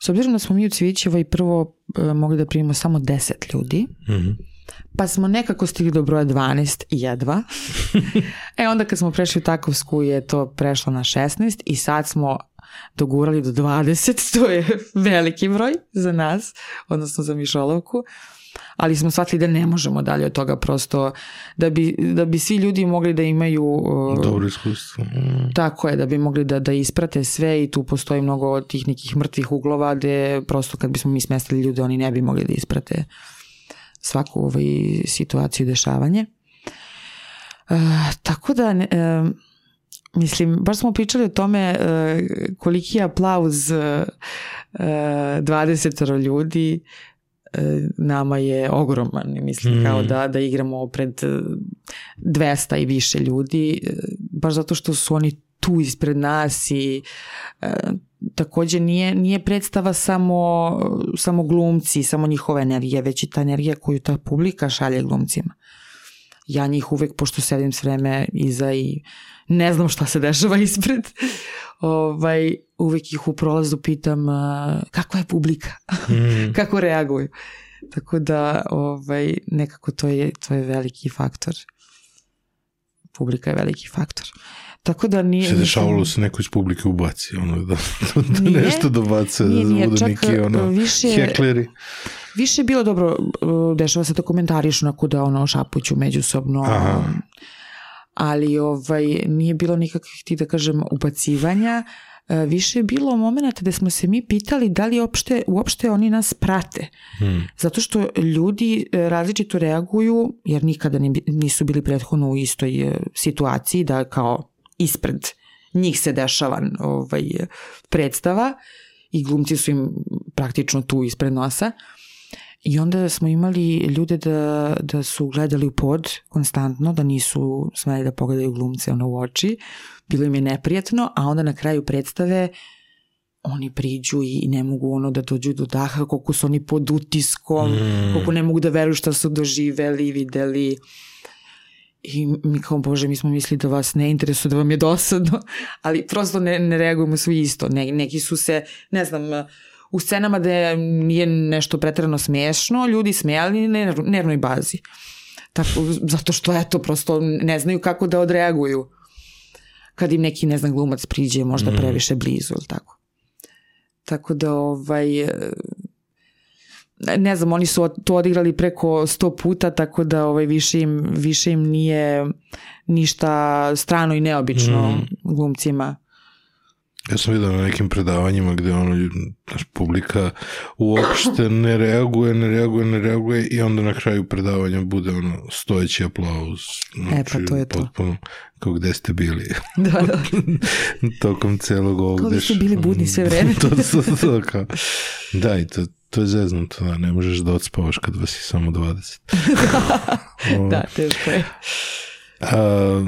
S obzirom da smo mi u Cvićevoj prvo e, mogli da primimo samo 10 ljudi, mm -hmm Pa smo nekako stigli do broja 12 i jedva. e onda kad smo prešli u Takovsku je to prešlo na 16 i sad smo dogurali do 20, to je veliki broj za nas, odnosno za Mišolovku ali smo shvatili da ne možemo dalje od toga prosto da bi, da bi svi ljudi mogli da imaju dobro iskustvo mm. tako je, da bi mogli da, da isprate sve i tu postoji mnogo tih nekih mrtvih uglova gde prosto kad bismo mi smestili ljude oni ne bi mogli da isprate svaku ovaj situaciju i dešavanje. E, tako da e, mislim, baš smo pričali o tome e, koliki je aplauz e, 20 ljudi e, nama je ogroman, mislim, mm. kao da, da igramo pred 200 i više ljudi, e, baš zato što su oni tu ispred nas i e, takođe nije, nije predstava samo, samo glumci, samo njihova energija, već i ta energija koju ta publika šalje glumcima. Ja njih uvek, pošto sedim s vreme iza i ne znam šta se dešava ispred, ovaj, uvek ih u prolazu pitam uh, kakva je publika, mm. kako reaguju. Tako da ovaj, nekako to je, to je veliki faktor. Publika je veliki faktor. Tako da nije... Se dešavalo se neko iz publike ubaci, ono, da, da nije, nešto dobace, nije, nije, da budu neki, ono, više, hekleri. Više je bilo dobro, dešava se da komentariš onako da ono šapuću međusobno, Aha. ali ovaj, nije bilo nikakvih ti da kažem ubacivanja, E, više je bilo momenta gde smo se mi pitali da li uopšte, uopšte oni nas prate. Hmm. Zato što ljudi e, različito reaguju, jer nikada nisu bili prethodno u istoj situaciji, da kao ispred njih se dešava ovaj, predstava i glumci su im praktično tu ispred nosa. I onda smo imali ljude da, da su gledali u pod konstantno, da nisu smeli da pogledaju glumce ono u oči, bilo im je neprijatno, a onda na kraju predstave oni priđu i ne mogu ono da dođu do daha, koliko su oni pod utiskom, mm. koliko ne mogu da veruju šta su doživeli, videli. I mi kao, bože, mi smo mislili da vas ne interesuje, da vam je dosadno, ali prosto ne, ne reagujemo svi isto. Ne, neki su se, ne znam, u scenama da nije nešto pretrano smešno, ljudi smijali na nervnoj bazi. Tako, zato što, eto, prosto ne znaju kako da odreaguju kad im neki, ne znam, glumac priđe možda mm. previše blizu ili tako. Tako da, ovaj, ne znam, oni su to odigrali preko sto puta, tako da ovaj, više, im, više im nije ništa strano i neobično mm. glumcima. Ja sam vidio na nekim predavanjima gde ono, naš publika uopšte ne reaguje, ne reaguje, ne reaguje i onda na kraju predavanja bude ono stojeći aplauz. Znači, e pa to je to. Potpuno, kao gde ste bili. Da, da. Tokom celog ovog. Kao da ste bili budni sve vreme. to, to, to, to, kao. Da, i to, to je zeznuto, da, ne možeš da odspavaš kad vas je samo 20. da, teško je. A,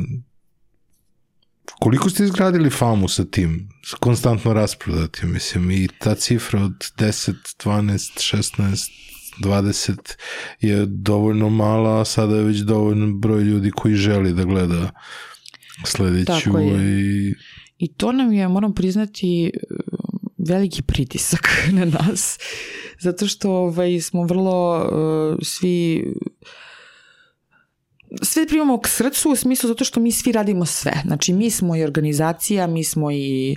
Koliko ste izgradili famu sa tim? Konstantno rasprodati, mislim, i ta cifra od 10, 12, 16, 20 je dovoljno mala, a sada je već dovoljno broj ljudi koji želi da gleda sledeću. Tako je. I... I to nam je, moram priznati, veliki pritisak na nas, zato što ovaj, smo vrlo uh, svi sve primamo k srcu u smislu zato što mi svi radimo sve. Znači mi smo i organizacija, mi smo i e,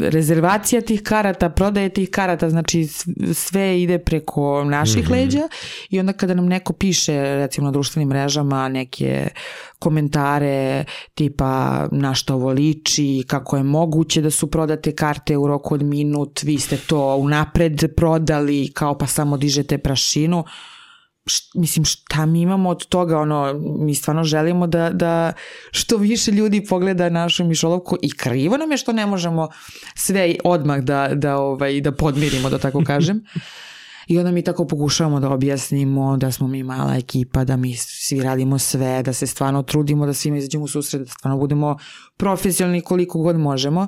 rezervacija tih karata, prodaje tih karata, znači sve ide preko naših mm -hmm. leđa i onda kada nam neko piše recimo na društvenim mrežama neke komentare tipa na što ovo liči, kako je moguće da su prodate karte u roku od minut, vi ste to unapred prodali kao pa samo dižete prašinu š, mislim šta mi imamo od toga ono mi stvarno želimo da, da što više ljudi pogleda našu mišolovku i krivo nam je što ne možemo sve odmah da, da, ovaj, da podmirimo da tako kažem I onda mi tako pokušavamo da objasnimo da smo mi mala ekipa, da mi svi radimo sve, da se stvarno trudimo da svima izađemo u susret, da stvarno budemo profesionalni koliko god možemo.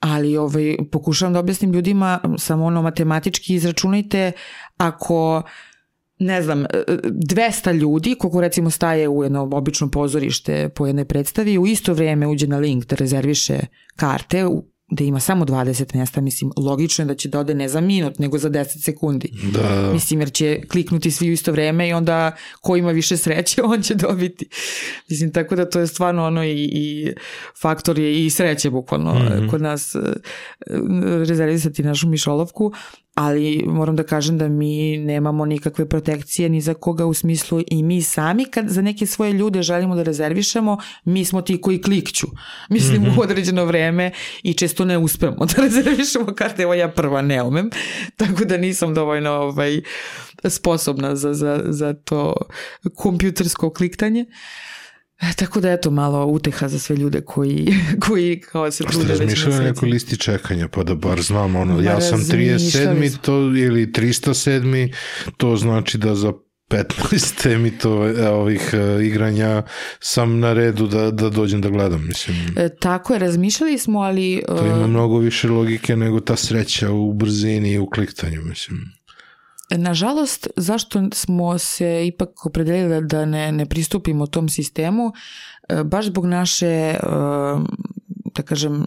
Ali ovaj, pokušavam da objasnim ljudima samo ono matematički izračunajte ako ne znam, 200 e, ljudi, koliko recimo staje u jedno obično pozorište po jednoj predstavi, u isto vrijeme uđe na link da rezerviše karte, da ima samo 20 mjesta, mislim, logično je da će da ode ne za minut, nego za 10 sekundi. Da. Mislim, jer će kliknuti svi u isto vreme i onda ko ima više sreće, on će dobiti. Mislim, tako da to je stvarno ono i, i faktor je i sreće bukvalno mm -hmm. kod nas e, rezervisati našu mišolovku, ali moram da kažem da mi nemamo nikakve protekcije ni za koga u smislu i mi sami kad za neke svoje ljude želimo da rezervišemo, mi smo ti koji klikću. Mislim mm -hmm. u određeno vreme i često ne uspemo da rezervišemo karte, evo ja prva ne umem, tako da nisam dovoljno ovaj, sposobna za, za, za to kompjutersko kliktanje. E, tako da eto malo uteha za sve ljude koji, koji kao se trude već na nekoj listi čekanja, pa da bar znam, ono, ja sam 37. to, ili 307. To znači da za 15 mi to e, ovih uh, igranja sam na redu da, da dođem da gledam, mislim. E, tako je, razmišljali smo, ali... Uh, to ima mnogo više logike nego ta sreća u brzini i u kliktanju, mislim. Nažalost, zašto smo se ipak opredelili da ne, ne pristupimo tom sistemu, e, baš zbog naše, e, da kažem, e,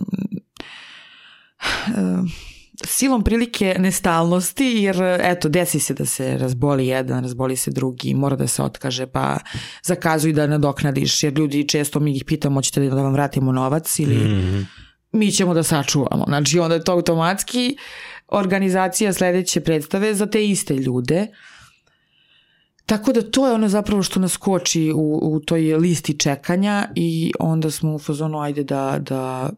silom prilike nestalnosti, jer eto, desi se da se razboli jedan, razboli se drugi, mora da se otkaže, pa zakazuj da nadoknadiš, jer ljudi često mi ih pitamo, hoćete da vam vratimo novac ili mm -hmm. mi ćemo da sačuvamo. Znači, onda je to automatski organizacija sledeće predstave za te iste ljude. Tako da to je ono zapravo što nas koči u, u toj listi čekanja i onda smo u fazonu ajde da, da,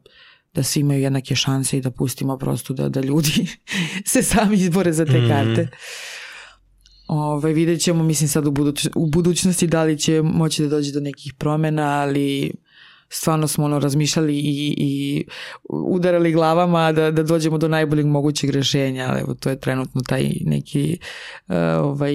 da svi imaju jednake šanse i da pustimo prosto da, da ljudi se sami izbore za te Mhm. karte. Ove, vidjet ćemo, mislim sad u, buduć, u budućnosti da li će moći da dođe do nekih promena, ali stvarno smo ono razmišljali i, i udarali glavama da, da dođemo do najboljeg mogućeg rešenja, ali evo to je trenutno taj neki uh, ovaj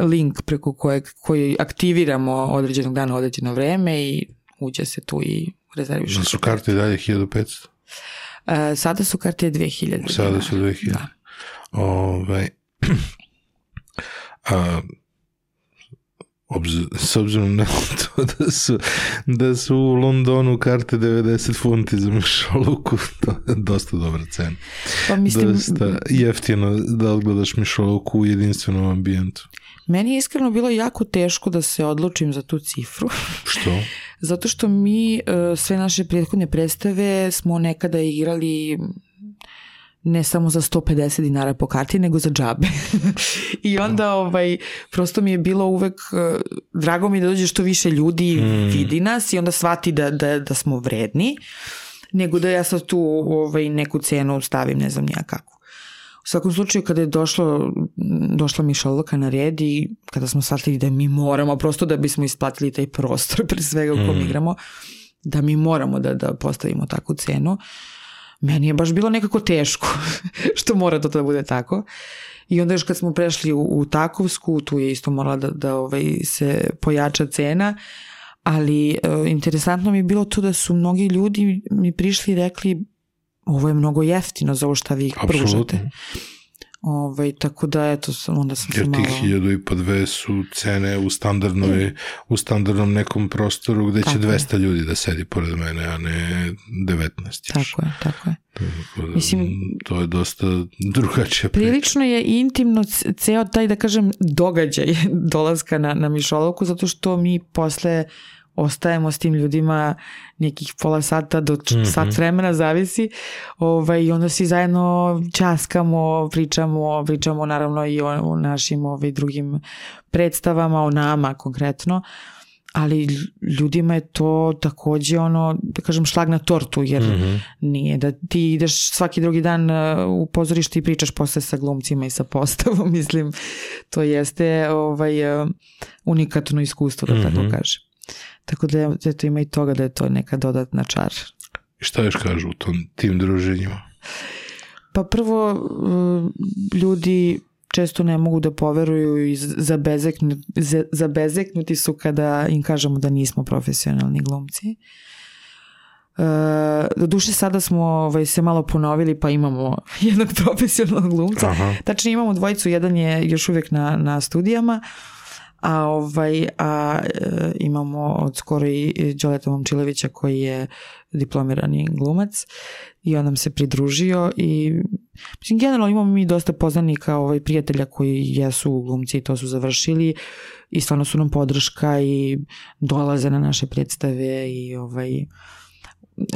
link preko kojeg koji aktiviramo određenog dana određeno vreme i uđe se tu i rezerviše. Da su karte dalje 1500? Uh, sada su karte 2000. Sada su 2000. Da. Ovaj, a, obz, s obzirom na to da su, da su u Londonu karte 90 funti za Mišoluku, to je dosta dobra cena. Pa mislim, Dosta jeftino da odgledaš Mišoluku u jedinstvenom ambijentu. meni je iskreno bilo jako teško da se odlučim za tu cifru. Što? Zato što mi e, sve naše prethodne predstave smo nekada igrali ne samo za 150 dinara po karti, nego za džabe. I onda ovaj, prosto mi je bilo uvek e, drago mi je da dođe što više ljudi Mm. vidi nas i onda shvati da, da, da smo vredni, nego da ja sad tu ovaj, neku cenu stavim, ne znam nija kako. U svakom slučaju kada je došlo, došla Mišolovka na red i kada smo shvatili da mi moramo prosto da bismo isplatili taj prostor pre svega u kom Mm. igramo, da mi moramo da, da postavimo takvu cenu, meni je baš bilo nekako teško što mora to da bude tako. I onda još kad smo prešli u, u Takovsku, tu je isto morala da, da ovaj, se pojača cena, ali e, interesantno mi je bilo to da su mnogi ljudi mi prišli i rekli ovo je mnogo jeftino za ovo šta vi pružate. Apsolutno. Ovaj, tako da eto, onda sam se Jer malo... tih hiljadu i po dve su cene u standardnoj, u standardnom nekom prostoru gde će Tako je. 200 ljudi da sedi pored mene, a ne 19 još. Tako je, tako je. Tako da, Mislim- to je dosta drugačija priča. Prilično je intimno ceo taj, da kažem, događaj dolaska na, na Mišolovku, zato što mi posle ostajemo s tim ljudima nekih pola sata do mm Mhm. sat vremena, zavisi. Ovaj, I onda svi zajedno časkamo, pričamo, pričamo naravno i o, o našim ovaj, drugim predstavama, o nama konkretno ali ljudima je to takođe ono, da kažem, šlag na tortu, jer Mhm. nije da ti ideš svaki drugi dan uh, u pozorište i pričaš posle sa glumcima i sa postavom, mislim, to jeste ovaj, uh, unikatno iskustvo, da tako Mhm. kažem. Tako da eto, ima i toga da je to neka dodatna čar. I šta još kažu u tom, tim druženjima? Pa prvo, uh, ljudi često ne mogu da poveruju i zabezeknu, za- zabezeknuti su kada im kažemo da nismo profesionalni glumci. E, do duše sada smo ovaj, se malo ponovili pa imamo jednog profesionalnog glumca. Aha. Tačnije imamo dvojicu, jedan je još uvijek na, na studijama, a, ovaj, a e, imamo od skoro i Đoleta Momčilevića koji je diplomirani glumac i on nam se pridružio i mislim generalno imamo mi dosta poznanika ovaj, prijatelja koji jesu glumci i to su završili i stvarno su nam podrška i dolaze na naše predstave i ovaj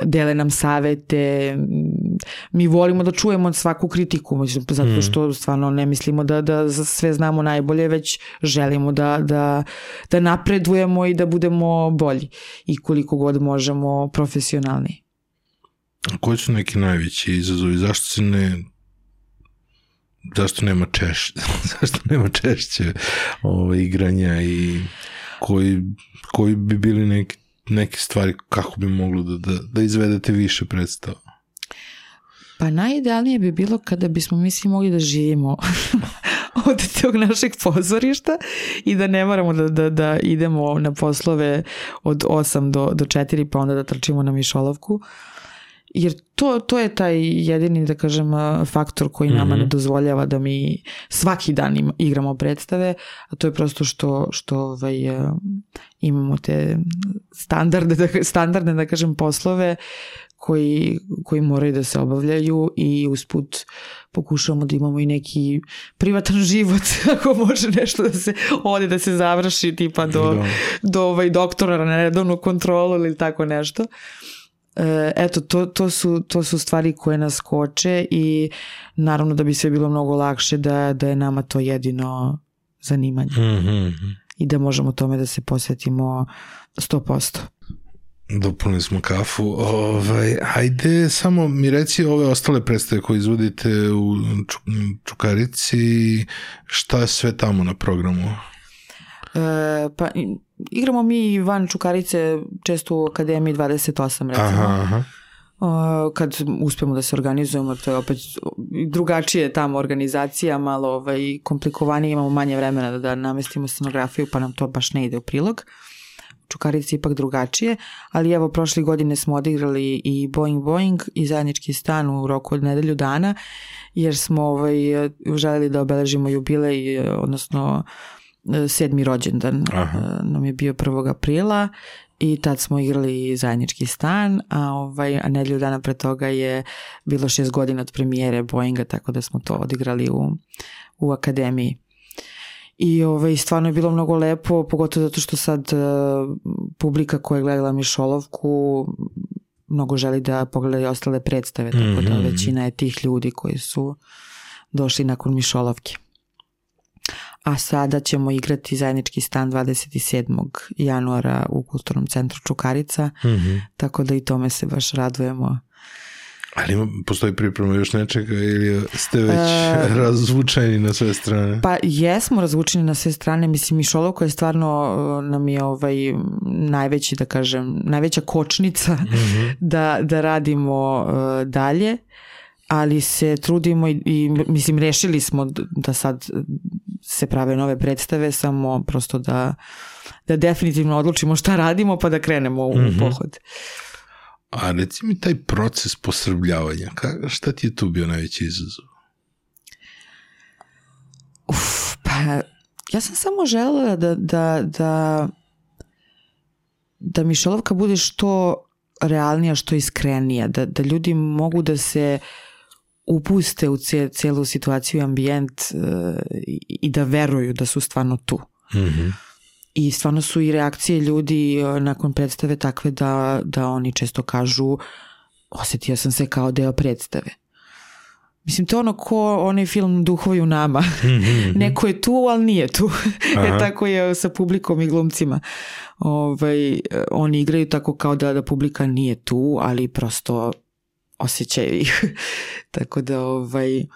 dele nam savete mi volimo da čujemo svaku kritiku mislim, zato Mm. što stvarno ne mislimo da, da sve znamo najbolje već želimo da, da, da napredujemo i da budemo bolji i koliko god možemo profesionalni A koji su neki najveći izazovi? Zašto se ne zašto nema češ, zašto nema češće ovaj, igranja i koji, koji bi bili neki, neke stvari kako bi moglo da, da, da izvedete više predstava? Pa najidealnije bi bilo kada bismo mi svi mogli da živimo od tog našeg pozorišta i da ne moramo da, da, da idemo na poslove od 8 do, do 4 pa onda da trčimo na Mišolovku. Jer to, to je taj jedini, da kažem, faktor koji nama Mhm. ne dozvoljava da mi svaki dan im, igramo predstave, a to je prosto što, što ovaj, imamo te standarde, da, standardne, da kažem, poslove koji, koji moraju da se obavljaju i usput pokušavamo da imamo i neki privatan život ako može nešto da se ode da se završi tipa do, Da. do ovaj doktora na redovnu kontrolu ili tako nešto. E, eto, to, to, su, to su stvari koje nas koče i naravno da bi sve bilo mnogo lakše da, da je nama to jedino zanimanje Mhm. i da možemo tome da se posvetimo 100%. Dopunili smo kafu. Ovaj, hajde, samo mi reci ove ostale predstave koje izvodite u Ču- Čukarici, šta je sve tamo na programu? E, pa igramo mi van Čukarice često u Akademiji 28 recimo. Aha, aha. Uh, kad uspemo da se organizujemo, to je opet drugačije tamo organizacija, malo ovaj, komplikovanije, imamo manje vremena da, da namestimo scenografiju, pa nam to baš ne ide u prilog. U Čukarici ipak drugačije, ali evo prošle godine smo odigrali i Boeing Boeing i zajednički stan u roku od nedelju dana, jer smo ovaj, želeli da obeležimo jubilej, odnosno eh, sedmi rođendan Aha. eh, nam je bio 1. aprila i tad smo igrali zajednički stan, a, ovaj, a nedelju dana pre toga je bilo šest godina od premijere Boeinga, tako da smo to odigrali u, u akademiji. I ovaj, stvarno je bilo mnogo lepo, pogotovo zato što sad uh, publika koja je gledala Mišolovku mnogo želi da pogleda i ostale predstave, tako da Mhm. većina je tih ljudi koji su došli nakon Mišolovke. A sada ćemo igrati zajednički stan 27. januara u Kulturnom centru Čukarica, Mhm. tako da i tome se baš radujemo. Ali ima, postoji priprema još nečega ili ste već E, razvučeni na sve strane? Pa jesmo razvučeni na sve strane, mislim Mišolovka je stvarno uh, nam je ovaj najveći da kažem, najveća kočnica Mhm. da, da radimo uh, dalje, ali se trudimo i, i mislim rešili smo da sad se prave nove predstave, samo prosto da da definitivno odlučimo šta radimo pa da krenemo u Mhm. pohod. A reci mi taj proces posrbljavanja, ka, šta ti je tu bio najveći izazov? Uf, pa ja sam samo želela da, da, da, da Mišelovka bude što realnija, što iskrenija, da, da ljudi mogu da se upuste u cije, cijelu situaciju i ambijent e, i, i da veruju da su stvarno tu. Mhm. I stvarno su i reakcije ljudi e, nakon predstave takve da, da oni često kažu osetio sam se kao deo predstave. Mislim, to je ono ko onaj film Duhovi u nama. Mhm. Neko je tu, ali nije tu. E, tako je sa publikom i glumcima. Ovaj, e, oni igraju tako kao da, da publika nije tu, ali prosto osjećaju ih. tako da ovaj,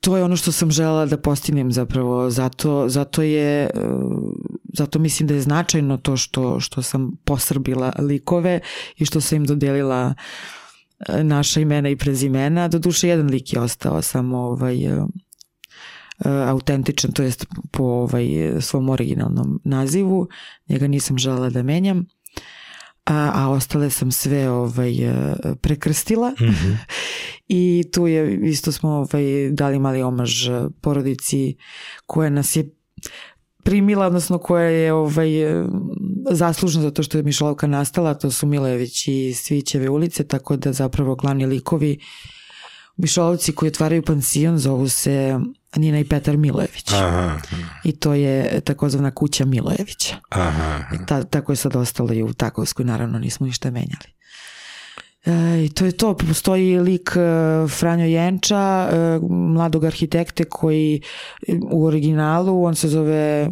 to je ono što sam želela da postignem zapravo. Zato, zato je e, zato mislim da je značajno to što, što sam posrbila likove i što sam im dodelila e, naša imena i prezimena. Doduše jedan lik je ostao samo ovaj, e, e, autentičan, to jest po ovaj, svom originalnom nazivu. Njega nisam želela da menjam. A, a ostale sam sve ovaj, e, prekrstila Mhm. i tu je isto smo ovaj, dali mali omaž e, porodici koja nas je primila, odnosno koja je ovaj, zaslužna za to što je Mišolovka nastala, to su Milević i Svićeve ulice, tako da zapravo glavni likovi Mišolovci koji otvaraju pansion zovu se Nina i Petar Milojević. Aha, I to je takozvana kuća Milojevića. aha. Ta, tako je sad ostalo i u Takovskoj, naravno nismo ništa menjali. E, to je to, postoji lik e, Franjo Jenča, e, mladog arhitekte koji e, u originalu, on se zove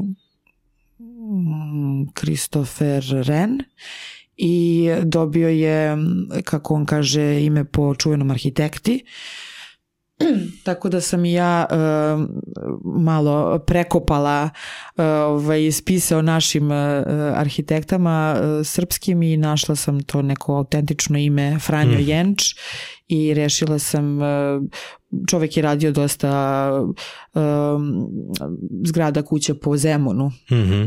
mm, Christopher Ren i dobio je, kako on kaže, ime po čuvenom arhitekti. Tako da sam i ja e, malo prekopala e, ovaj, spise o našim e, arhitektama e, srpskim i našla sam to neko autentično ime Franjo Mm. Jenč i rešila sam e, čovek je radio dosta e, zgrada kuća po Zemunu Mhm.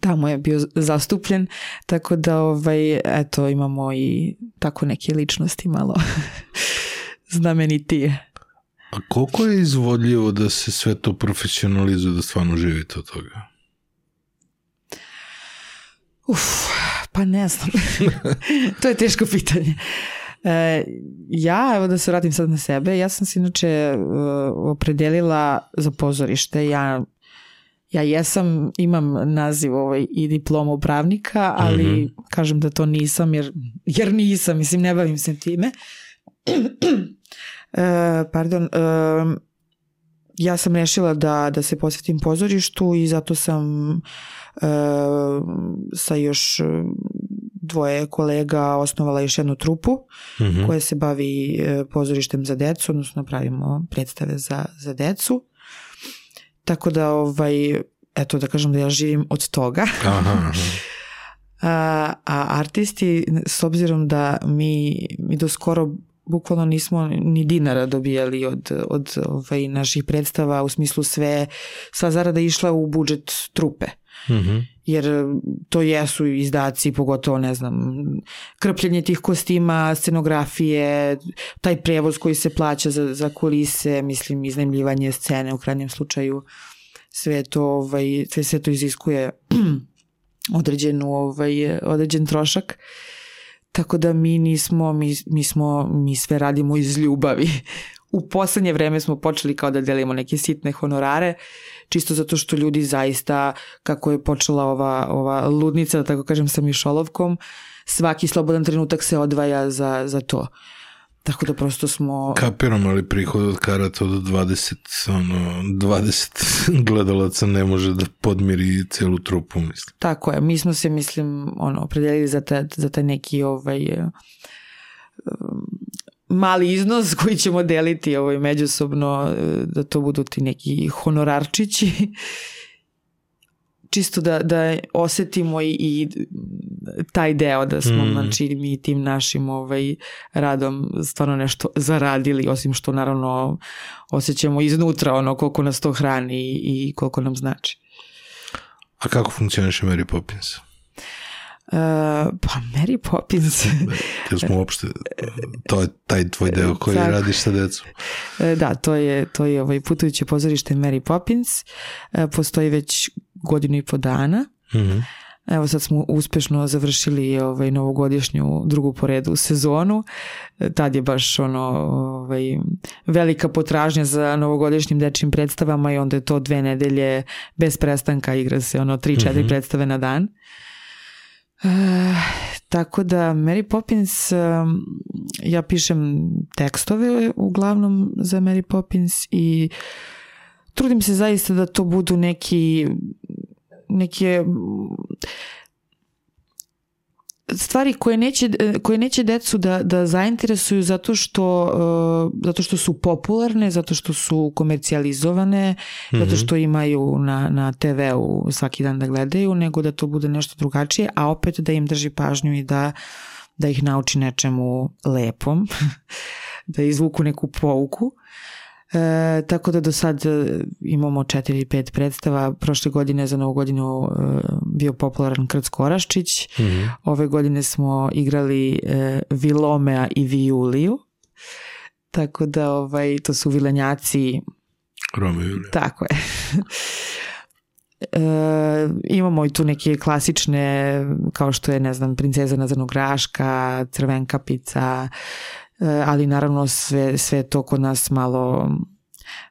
tamo je bio zastupljen, tako da ovaj, eto imamo i tako neke ličnosti malo znamenitije. A koliko je izvodljivo da se sve to profesionalizuje, da stvarno živite od toga? Uf, pa ne znam. to je teško pitanje. E, ja, evo da se vratim sad na sebe, ja sam se inače uh, opredelila za pozorište. Ja, ja jesam, imam naziv ovaj, i diplomu pravnika, ali Mhm. kažem da to nisam, jer, jer nisam, mislim, ne bavim se time. e, pardon, e, ja sam rešila da, da se posvetim pozorištu i zato sam uh, sa još dvoje kolega osnovala još jednu trupu mm -hmm. koja se bavi uh, pozorištem za decu, odnosno pravimo predstave za, za decu. Tako da, ovaj, eto da kažem da ja živim od toga. Aha, aha. A, a artisti, s obzirom da mi, mi do skoro bukvalno nismo ni dinara dobijali od, od ovaj, naših predstava, u smislu sve, sva zarada išla u budžet trupe. Mm -hmm. Jer to jesu izdaci, pogotovo, ne znam, krpljenje tih kostima, scenografije, taj prevoz koji se plaća za, za kulise, mislim, iznajmljivanje scene u krajnjem slučaju, sve to, ovaj, sve, sve to iziskuje određenu, ovaj, određen trošak. Tako da mi nismo, mi, mi smo, mi sve radimo iz ljubavi. U poslednje vreme smo počeli kao da delimo neke sitne honorare, čisto zato što ljudi zaista, kako je počela ova, ova ludnica, da tako kažem, sa Mišolovkom, svaki slobodan trenutak se odvaja za, za to. Tako da prosto smo... Kapiram, ali prihod od karata od 20, ono, 20 gledalaca ne može da podmiri celu trupu, mislim. Tako je, mi smo se, mislim, ono, opredelili za, taj, za taj neki ovaj, um, mali iznos koji ćemo deliti ovaj, međusobno, da to budu ti neki honorarčići čisto da, da osetimo i, i taj deo da smo mm. znači mi tim našim ovaj radom stvarno nešto zaradili osim što naravno osjećamo iznutra ono koliko nas to hrani i koliko nam znači. A kako funkcioniše Mary Poppins? Uh, pa Mary Poppins Jel smo uopšte to je taj tvoj deo koji Tako. radiš sa decom e, da, to je, to je ovaj putujuće pozorište Mary Poppins e, postoji već godinu i po dana. Mm -hmm. Evo sad smo uspešno završili ovaj novogodišnju drugu po redu sezonu. Tad je baš ono ovaj velika potražnja za novogodišnjim dečjim predstavama i onda je to dve nedelje bez prestanka igra se ono 3 4 mm -hmm. predstave na dan. E, tako da Mary Poppins ja pišem tekstove uglavnom za Mary Poppins i trudim se zaista da to budu neki neke stvari koje neće, koje neće decu da, da zainteresuju zato što, uh, zato što su popularne, zato što su komercijalizovane, mm -hmm. zato što imaju na, na TV-u svaki dan da gledaju, nego da to bude nešto drugačije, a opet da im drži pažnju i da, da ih nauči nečemu lepom, da izvuku neku pouku. E, tako da do sad e, imamo 4-5 predstava. Prošle godine za novu godinu e, bio popularan Krc Koraščić. Mm -hmm. Ove godine smo igrali e, Vilomea i Viuliju. Tako da ovaj, to su vilenjaci Rome i Julija. Tako je. E, imamo i tu neke klasične kao što je ne znam princeza Nazanograška, Crvenkapica E, ali naravno sve, sve to kod nas malo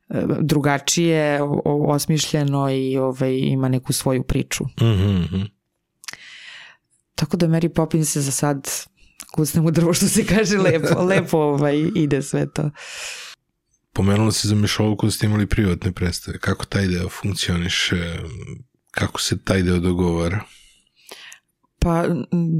e, drugačije, osmišljeno i ovaj, ima neku svoju priču. Mm -hmm. Tako da Mary Poppins se za sad kucnem u drvo što se kaže lepo, lepo ovaj, ide sve to. Pomenula se za Mišolovku da ste imali privatne predstave. Kako taj deo funkcioniše? Kako se taj deo dogovara? Pa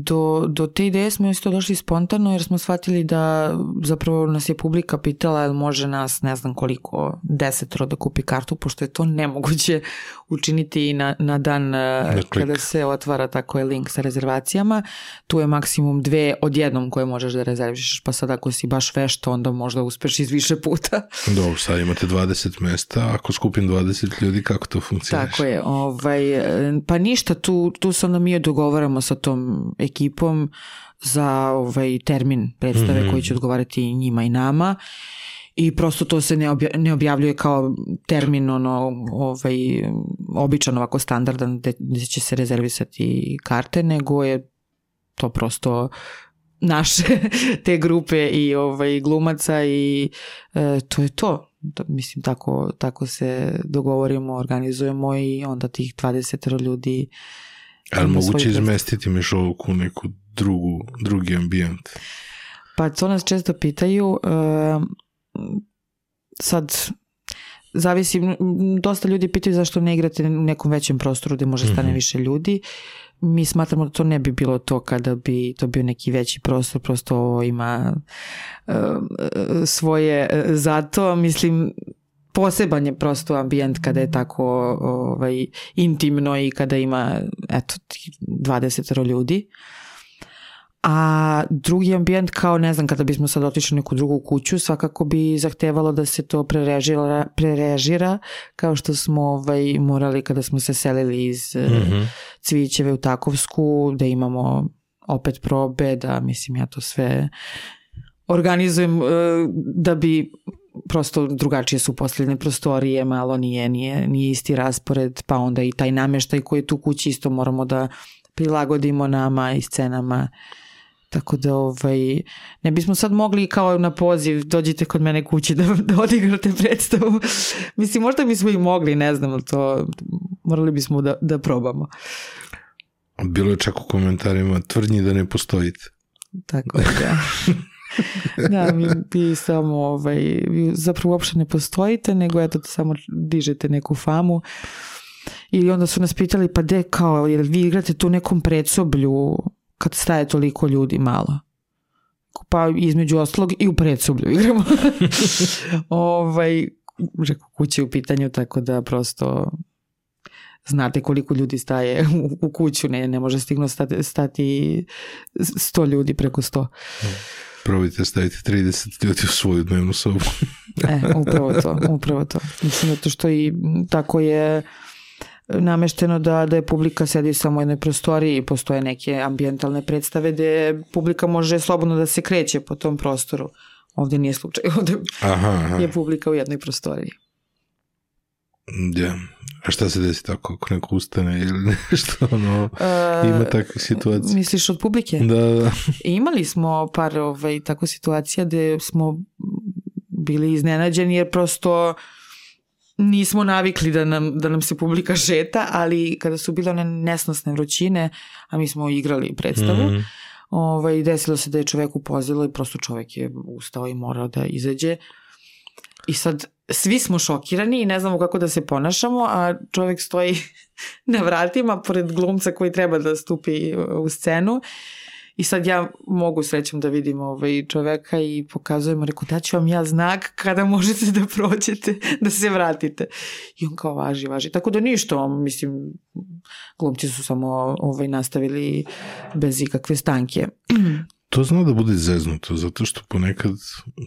do, do te ideje smo isto došli spontano jer smo shvatili da zapravo nas je publika pitala jel može nas ne znam koliko desetro da kupi kartu pošto je to nemoguće učiniti na, na dan na kada se otvara tako je link sa rezervacijama. Tu je maksimum dve odjednom koje možeš da rezervišeš pa sad ako si baš vešta onda možda uspeš iz više puta. Dobro, sad imate 20 mesta, ako skupim 20 ljudi kako to funkcioniš? Tako je, ovaj, pa ništa, tu, tu se onda mi dogovaramo sa tom ekipom za ovaj termin predstave mm -hmm. koji će odgovarati njima i nama i prosto to se ne, obja, ne objavljuje kao termin ono ovaj običan ovako standardan gde će se rezervisati karte nego je to prosto naše te grupe i ovaj glumaca i e, to je to da, mislim tako tako se dogovorimo organizujemo i onda tih 20 ljudi Ali moguće izmestiti Mišolovku u neku drugu, drugi ambijent? Pa to nas često pitaju. Uh, sad, zavisi, dosta ljudi pitaju zašto ne igrate u nekom većem prostoru gde može stane Mhm. više ljudi. Mi smatramo da to ne bi bilo to kada bi to bio neki veći prostor, prosto ovo ima e, e, svoje e, zato, mislim, poseban je prosto ambijent kada je tako ovaj, intimno i kada ima eto, tih 20 ljudi. A drugi ambijent kao ne znam kada bismo sad otišli u neku drugu kuću svakako bi zahtevalo da se to prerežira, prerežira kao što smo ovaj, morali kada smo se selili iz mm Mhm. Cvićeve u Takovsku da imamo opet probe da mislim ja to sve organizujem e, da bi prosto drugačije su posljedne prostorije, malo nije, nije, nije isti raspored, pa onda i taj nameštaj koji je tu kući isto moramo da prilagodimo nama i scenama. Tako da ovaj, ne bismo sad mogli kao na poziv dođite kod mene kući da, da odigrate predstavu. Mislim, možda bismo i mogli, ne znam, to morali bismo da, da probamo. Bilo je čak u komentarima tvrdnji da ne postojite. Tako da. da, vi, vi samo, ovaj, vi zapravo uopšte ne postojite, nego eto samo dižete neku famu. I onda su nas pitali, pa de kao, jer vi igrate tu nekom predsoblju kad staje toliko ljudi malo. Pa između ostalog i u predsoblju igramo. ovaj, rekao, kuće u pitanju, tako da prosto znate koliko ljudi staje u, u kuću, ne, ne može stigno stati, stati 100 ljudi preko 100. Probajte staviti 30 ljudi u svoju dnevnu sobu. E, upravo to, upravo to. Mislim, zato što i tako je namešteno da, da je publika sedi samo u jednoj prostoriji i postoje neke ambijentalne predstave gde publika može slobodno da se kreće po tom prostoru. Ovde nije slučaj, ovde Aha, aha. je publika u jednoj prostoriji. Ja. A šta se desi tako ako neko ustane ili nešto ono, E, ima takvih situacija? Misliš od publike? Da, da. Imali smo par ovaj, tako situacija gde smo bili iznenađeni jer prosto nismo navikli da nam, da nam se publika šeta, ali kada su bile one nesnosne vrućine, a mi smo igrali predstavu, Mhm. ovaj, desilo se da je čovek upozilo i prosto čovek je ustao i morao da izađe. I sad svi smo šokirani i ne znamo kako da se ponašamo, a čovek stoji na vratima pored glumca koji treba da stupi u scenu I sad ja mogu srećom da vidim ovaj čoveka i pokazujemo, rekao, daću vam ja znak kada možete da prođete, da se vratite. I on kao važi, važi. Tako da ništa, mislim, glumci su samo ovaj, nastavili bez ikakve stanke. To zna da bude zeznuto, zato što ponekad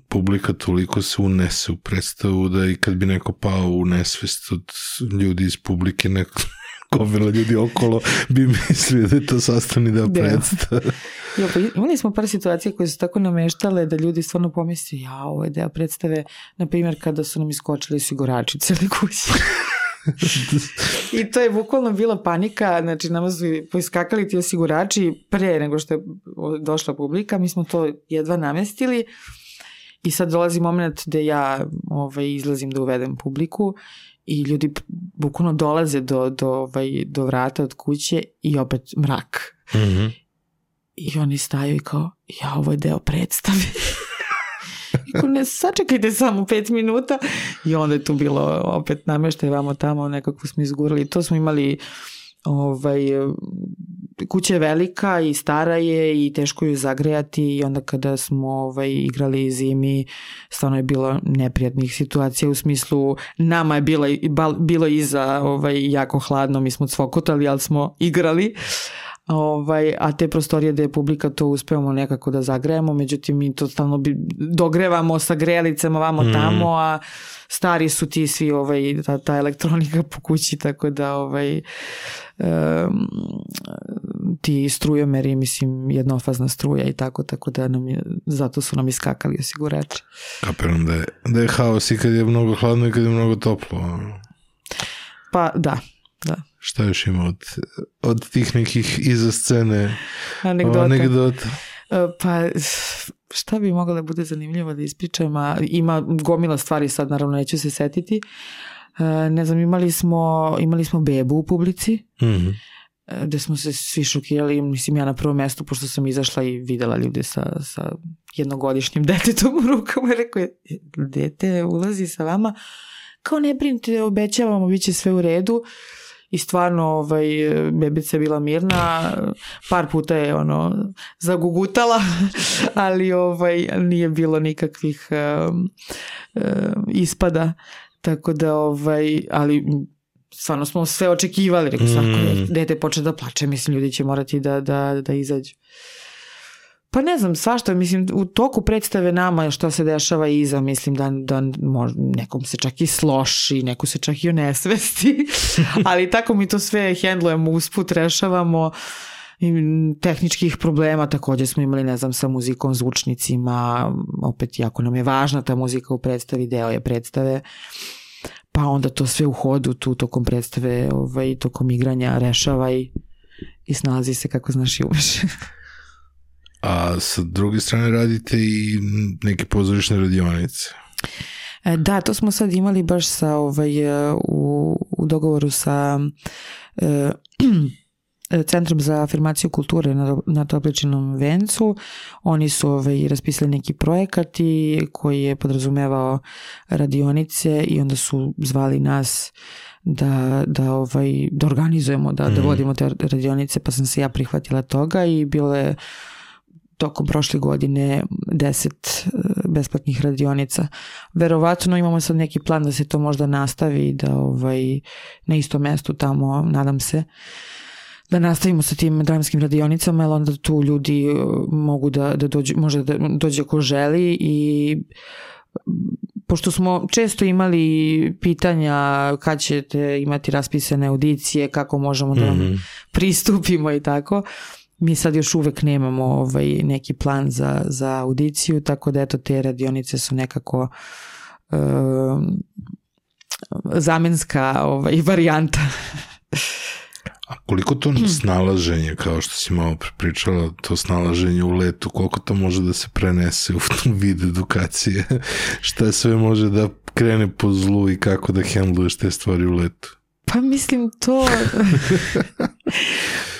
publika toliko se unese u predstavu da i kad bi neko pao u nesvest od ljudi iz publike, neko gomila ljudi okolo bi mislio da je to sastavni deo Deo. predstave. Jo, pa imali smo par situacija koje su tako nameštale da ljudi stvarno pomisli, ja, ovo je deo predstave, na primjer kada su nam iskočili osigurači cijeli kući. I to je bukvalno bila panika, znači nama su poiskakali ti osigurači pre nego što je došla publika, mi smo to jedva namestili i sad dolazi moment gde ja ovaj, izlazim da uvedem publiku i ljudi bukvalno dolaze do, do, ovaj, do vrata od kuće i opet mrak. Mhm. I oni staju i kao, ja, ovo je deo predstave. I kao, ne, sačekajte samo pet minuta. I onda je tu bilo opet nameštaj vamo tamo, nekako smo izgurali. To smo imali ovaj, kuća je velika i stara je i teško ju zagrejati i onda kada smo ovaj, igrali zimi stvarno je bilo neprijatnih situacija u smislu nama je bilo, bilo iza ovaj, jako hladno, mi smo cvokotali ali smo igrali Ovaj, a te prostorije gde je publika to uspevamo nekako da zagrejemo, međutim mi to stalno bi, dogrevamo sa grejalicama vamo Mm. tamo, a stari su ti svi ovaj, ta, ta elektronika po kući, tako da ovaj, um, ti strujomeri, mislim, jednofazna struja i tako, tako da nam je, zato su nam iskakali osigurači. Kapiram da je, da je haos i kad je mnogo hladno i kad je mnogo toplo. Pa da, da. Šta još ima od, od tih nekih iza scene Anegdota. anegdota? E, Pa šta bi moglo da bude zanimljivo da ispričam, a ima gomila stvari sad naravno neću se setiti. E, Ne znam, imali smo, imali smo bebu u publici, Mhm. e, gde smo se svi šokirali, mislim ja na prvom mestu, pošto sam izašla i videla ljude sa, sa jednogodišnjim detetom u rukama, rekao je, dete ulazi sa vama, kao ne brinite, obećavamo, bit će sve u redu. I stvarno, ovaj, bebica je bila mirna, par puta je ono zagugutala, ali ovaj, nije bilo nikakvih um, um, ispada. Tako da, ovaj, ali stvarno smo sve očekivali, rekao, svako Mm. dete počne da plače, mislim, ljudi će morati da, da, da izađu. Pa ne znam, svašta, mislim, u toku predstave nama što se dešava iza, mislim da, da mož, nekom se čak i sloši, neko se čak i onesvesti, ali tako mi to sve hendlujemo, usput rešavamo i tehničkih problema takođe smo imali, ne znam, sa muzikom, zvučnicima, opet jako nam je važna ta muzika u predstavi, deo je predstave, pa onda to sve u hodu tu tokom predstave, ovaj, tokom igranja rešava i, i snalazi se kako znaš i umeš. A sa druge strane radite i neke pozorišne radionice. E, Da, to smo sad imali baš sa ovaj, e, u, u dogovoru sa e, Centrom za afirmaciju kulture na, na Topličinom vencu. Oni su ovaj, raspisali neki projekat i koji je podrazumevao radionice i onda su zvali nas da, da, ovaj, da organizujemo, da, da Mhm. vodimo te radionice, pa sam se ja prihvatila toga i bilo je tokom prošle godine 10 e, besplatnih radionica. Verovatno imamo sad neki plan da se to možda nastavi da ovaj na istom mestu tamo nadam se da nastavimo sa tim dramskim radionicama, jer onda tu ljudi e, mogu da, da dođu, može da dođe ko želi i pošto smo često imali pitanja kad ćete imati raspisane audicije, kako možemo da vam Mhm. pristupimo i tako. Mi sad još uvek nemamo ovaj, neki plan za, za audiciju, tako da eto te radionice su nekako um, zamenska ovaj, varijanta. A koliko to snalaženje, kao što si malo pričala, to snalaženje u letu, koliko to može da se prenese u vid edukacije? Šta sve može da krene po zlu i kako da hendluješ te stvari u letu? Pa mislim to...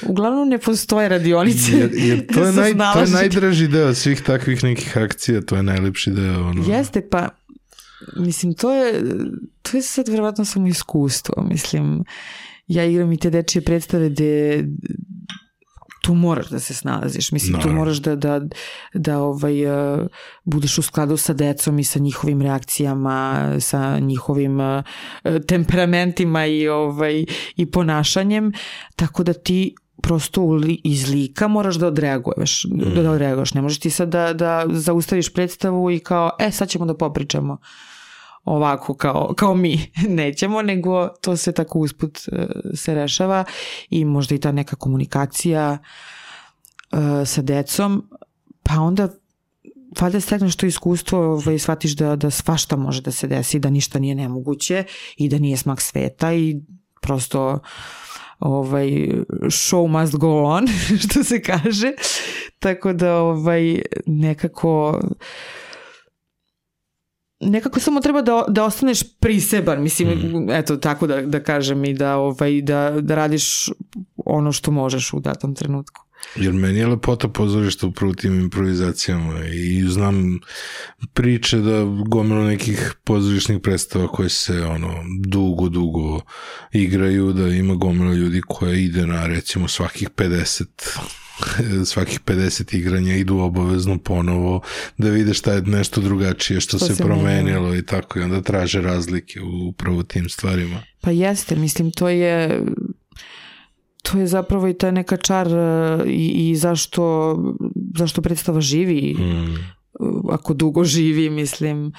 Uglavnom ne postoje radionice. Jer, jer to, je za naj, to je najdraži deo svih takvih nekih akcija, to je najlepši deo. Ono. Jeste, pa mislim, to je, to je sad verovatno samo iskustvo, mislim, ja igram i te dečije predstave gde tu moraš da se snalaziš, mislim, tu Naravno. moraš da, da, da ovaj, uh, budeš u skladu sa decom i sa njihovim reakcijama, sa njihovim uh, temperamentima i, ovaj, i ponašanjem, tako da ti prosto iz lika moraš da odreaguješ, da, da odreaguješ. Ne možeš ti sad da, da zaustaviš predstavu i kao, e, sad ćemo da popričamo ovako kao, kao mi. Nećemo, nego to se tako usput e, se rešava i možda i ta neka komunikacija e, sa decom, pa onda valjda stekneš to iskustvo ovaj, shvatiš da, da svašta može da se desi, da ništa nije nemoguće i da nije smak sveta i prosto ovaj show must go on što se kaže tako da ovaj nekako nekako samo treba da, da ostaneš priseban mislim mm. eto tako da, da kažem i da ovaj da, da radiš ono što možeš u datom trenutku Jer meni je lepota pozorišta upravo u tim improvizacijama i znam priče da gomilo nekih pozorišnih predstava koje se ono dugo, dugo igraju, da ima gomilo ljudi koja ide na recimo svakih 50 svakih 50 igranja idu obavezno ponovo da vide šta je nešto drugačije što, Što se, se promenilo i tako i onda traže razlike u upravo tim stvarima. Pa jeste, mislim, to je to je zapravo i ta neka čar e, i, i zašto, zašto predstava živi Mm. Ako dugo živi, mislim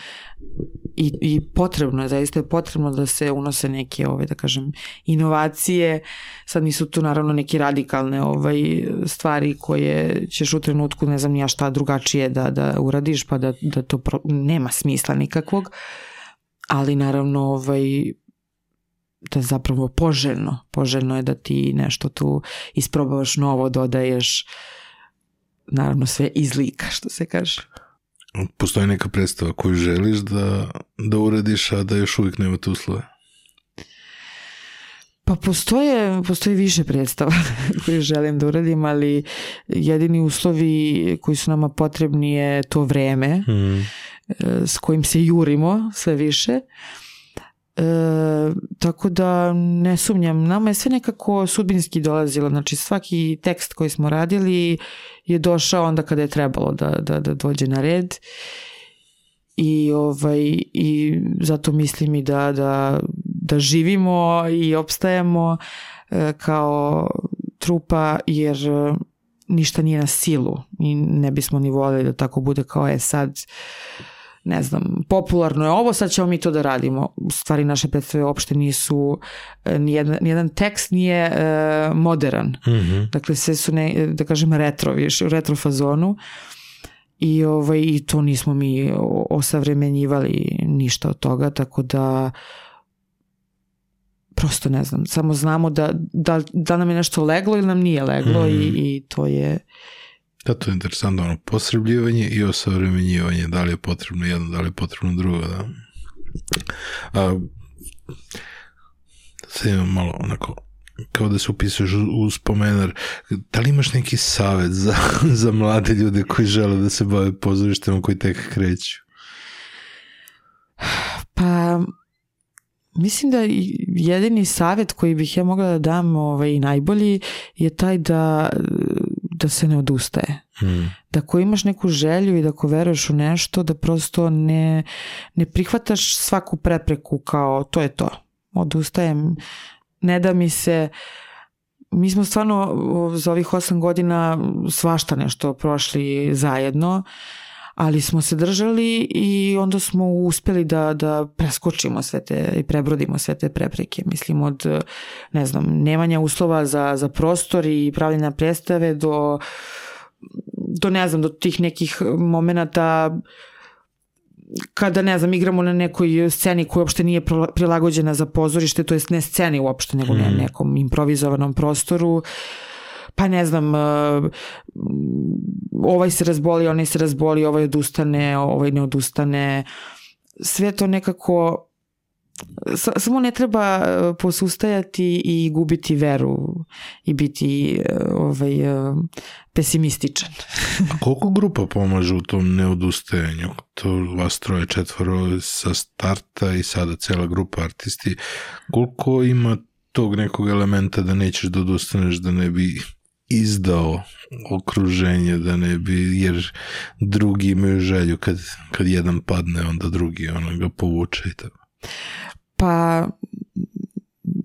i, i potrebno je, zaista je potrebno da se unose neke, ove, da kažem, inovacije, sad nisu tu naravno neke radikalne ovaj, stvari koje ćeš u trenutku, ne znam ja šta drugačije da, da uradiš, pa da, da to pro, nema smisla nikakvog, ali naravno ovaj, da zapravo poželjno, poželjno je da ti nešto tu isprobavaš novo, dodaješ naravno sve iz lika, što se kaže. Postoji neka predstava koju želiš da, da uradiš, a da još uvijek nemate uslove. Pa postoje, postoje više predstava koje želim da uradim, ali jedini uslovi koji su nama potrebni je to vreme Mm. s kojim se jurimo sve više. E, tako da ne sumnjam, nama je sve nekako sudbinski dolazilo, znači svaki tekst koji smo radili je došao onda kada je trebalo da, da, da dođe na red. I ovaj i zato mislim i da da da živimo i opstajemo e, kao trupa jer ništa nije na silu i ne bismo ni voljeli da tako bude kao je sad ne znam, popularno je ovo, sad ćemo mi to da radimo. U stvari naše predstave uopšte nisu, e, nijedan, nijedan tekst nije uh, modern. Mm -hmm. Dakle, sve su, ne, da kažem, retro, viš, u retro fazonu. I, ovaj, I to nismo mi osavremenjivali ništa od toga, tako da prosto ne znam, samo znamo da, da, da nam je nešto leglo ili nam nije leglo mm. i, i to je Da, to je interesantno, ono, posrebljivanje i osavremenjivanje, da li je potrebno jedno, da li je potrebno drugo, da. A, sad imam malo onako, kao da se upisuješ u spomenar, da li imaš neki savet za, za mlade ljude koji žele da se bave pozorištem, koji tek kreću? Pa, mislim da jedini savet koji bih ja mogla da dam ovaj, najbolji je taj da da se ne odustaje. Hmm. Da ako imaš neku želju i da ako veruješ u nešto, da prosto ne, ne prihvataš svaku prepreku kao to je to. Odustajem, ne da mi se mi smo stvarno za ovih osam godina svašta nešto prošli zajedno, ali smo se držali i onda smo uspeli da, da preskočimo sve te i prebrodimo sve te prepreke. Mislim od, ne znam, nemanja uslova za, za prostor i pravljena predstave do, do ne znam, do tih nekih momenta kada, ne znam, igramo na nekoj sceni koja uopšte nije prilagođena za pozorište, to jest ne sceni uopšte, nego mm. nekom improvizovanom prostoru, uh, pa ne znam, uh, ovaj se razboli, onaj se razboli, ovaj odustane, ovaj ne odustane. Sve to nekako samo ne treba uh, posustajati i gubiti veru i biti uh, ovaj, pesimističan. A koliko grupa pomaže u tom neodustajanju? To vas troje četvoro sa starta i sada cela grupa artisti. Koliko ima tog nekog elementa da nećeš da odustaneš, da ne bi izdao okruženje da ne bi, jer drugi imaju želju kad, kad jedan padne, onda drugi ono ga povuče i tako. Pa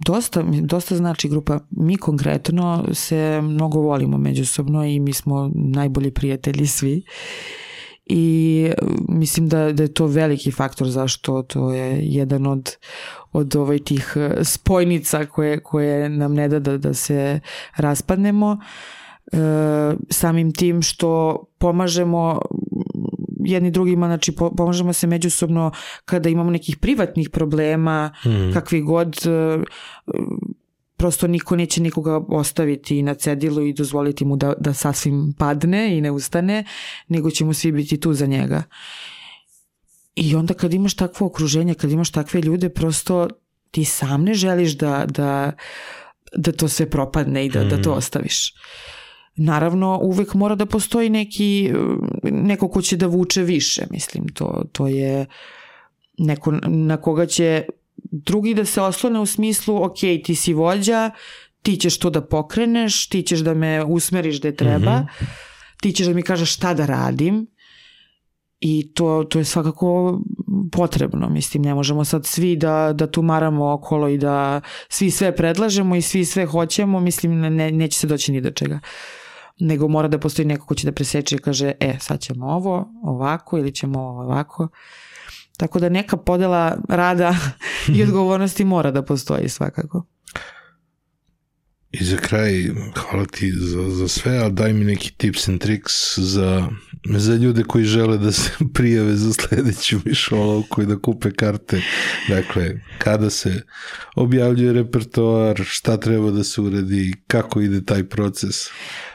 dosta, dosta znači grupa. Mi konkretno se mnogo volimo međusobno i mi smo najbolji prijatelji svi i mislim da, da je to veliki faktor zašto to je jedan od, od ovaj tih e, spojnica koje, koje nam ne da da, da se raspadnemo e, samim tim što pomažemo jedni drugima, znači pomažemo se međusobno kada imamo nekih privatnih problema, mm. kakvi god e, prosto niko neće nikoga ostaviti na cedilu i dozvoliti mu da, da sasvim padne i ne ustane, nego ćemo svi biti tu za njega. I onda kad imaš takvo okruženje, kad imaš takve ljude, prosto ti sam ne želiš da, da, da to sve propadne i da, mm. da to mm. ostaviš. Naravno, uvek mora da postoji neki, neko ko će da vuče više, mislim, to, to je neko na koga će drugi da se oslone u smislu, ok, ti si vođa, ti ćeš to da pokreneš, ti ćeš da me usmeriš gde treba, mm -hmm. ti ćeš da mi kažeš šta da radim i to, to je svakako potrebno, mislim, ne možemo sad svi da, da tumaramo okolo i da svi sve predlažemo i svi sve hoćemo, mislim, ne, neće se doći ni do čega nego mora da postoji neko ko će da preseče i kaže, e, sad ćemo ovo ovako ili ćemo ovo ovako. Tako da neka podela rada i odgovornosti mora da postoji svakako. I za kraj, hvala ti za, za sve, ali daj mi neki tips and tricks za, za ljude koji žele da se prijave za sledeću mišolovku i da kupe karte. Dakle, kada se objavljuje repertoar, šta treba da se uredi, kako ide taj proces,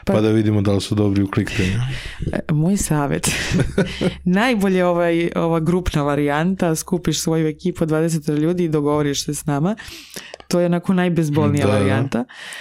pa, pa da vidimo da li su dobri u kliktanju. Moj savjet. Najbolje ovaj, ova grupna varijanta, skupiš svoju ekipu 20 ljudi i dogovoriš se s nama. To je onako najbezbolnija da. varijanta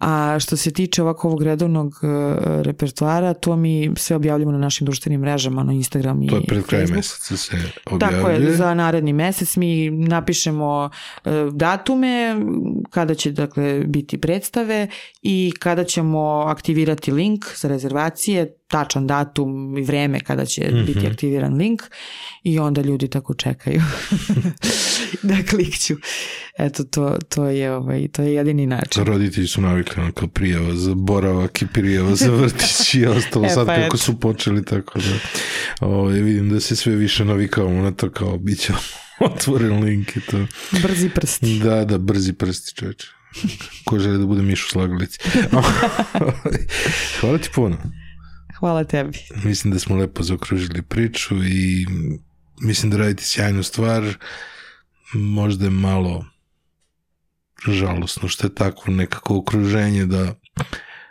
A što se tiče ovako ovog redovnog uh, repertoara, to mi sve objavljamo na našim društvenim mrežama, na Instagram i To je pred kraj meseca se objavljuje. Tako je, za naredni mesec mi napišemo e, datume kada će dakle biti predstave i kada ćemo aktivirati link za rezervacije, tačan datum i vreme kada će Mhm. biti aktiviran link i onda ljudi tako čekaju da klikću. Eto, to, to, je, ovaj, to je jedini način. Roditelji su navikli kao prijava za boravak i prijava za vrtić i ostalo E, sad pa kako su počeli tako da ovaj, vidim da se sve više navikavamo na to kao bit će otvoren link i to. Brzi prsti. Da, da, brzi prsti čoveče. Ko želi da bude Mišu Slagalić. Hvala ti puno. Hvala tebi. Mislim da smo lepo zaokružili priču i mislim da radite sjajnu stvar. Možda je malo žalosno što je takvo nekako okruženje da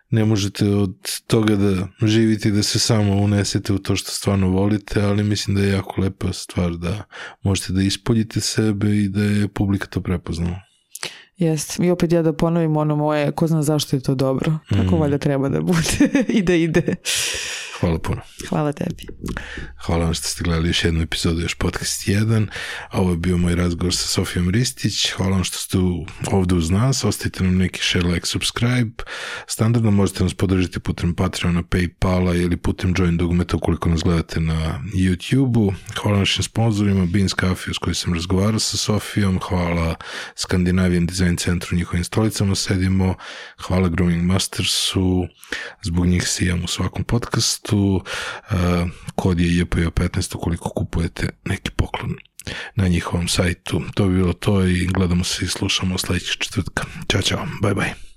ne možete od toga da živite i da se samo unesete u to što stvarno volite, ali mislim da je jako lepa stvar da možete da ispoljite sebe i da je publika to prepoznala. Jest. I opet ja da ponovim ono moje, ko zna zašto je to dobro. Tako Mm. valjda treba da bude i da ide. Hvala puno. Hvala tebi. Hvala vam što ste gledali još jednu epizodu, još podcast 1. A ovo je bio moj razgovor sa Sofijom Ristić. Hvala vam što ste ovde uz nas. Ostavite nam neki share, like, subscribe. Standardno možete nas podržati putem Patreona, Paypala ili putem Join Dugmeta ukoliko nas gledate na YouTube-u. Hvala našim sponsorima Beans Coffee s kojim sam razgovarao sa Sofijom. Hvala Scandinavian Design Centru, njihovim stolicama sedimo. Hvala Grooming Mastersu. Zbog njih sijam u svakom podcastu. Uh, kod je JPO15 ukoliko kupujete neki poklon na njihovom sajtu. To bi bilo to i gledamo se i slušamo sledećeg četvrtka. Ćao, čao. Bye, bye.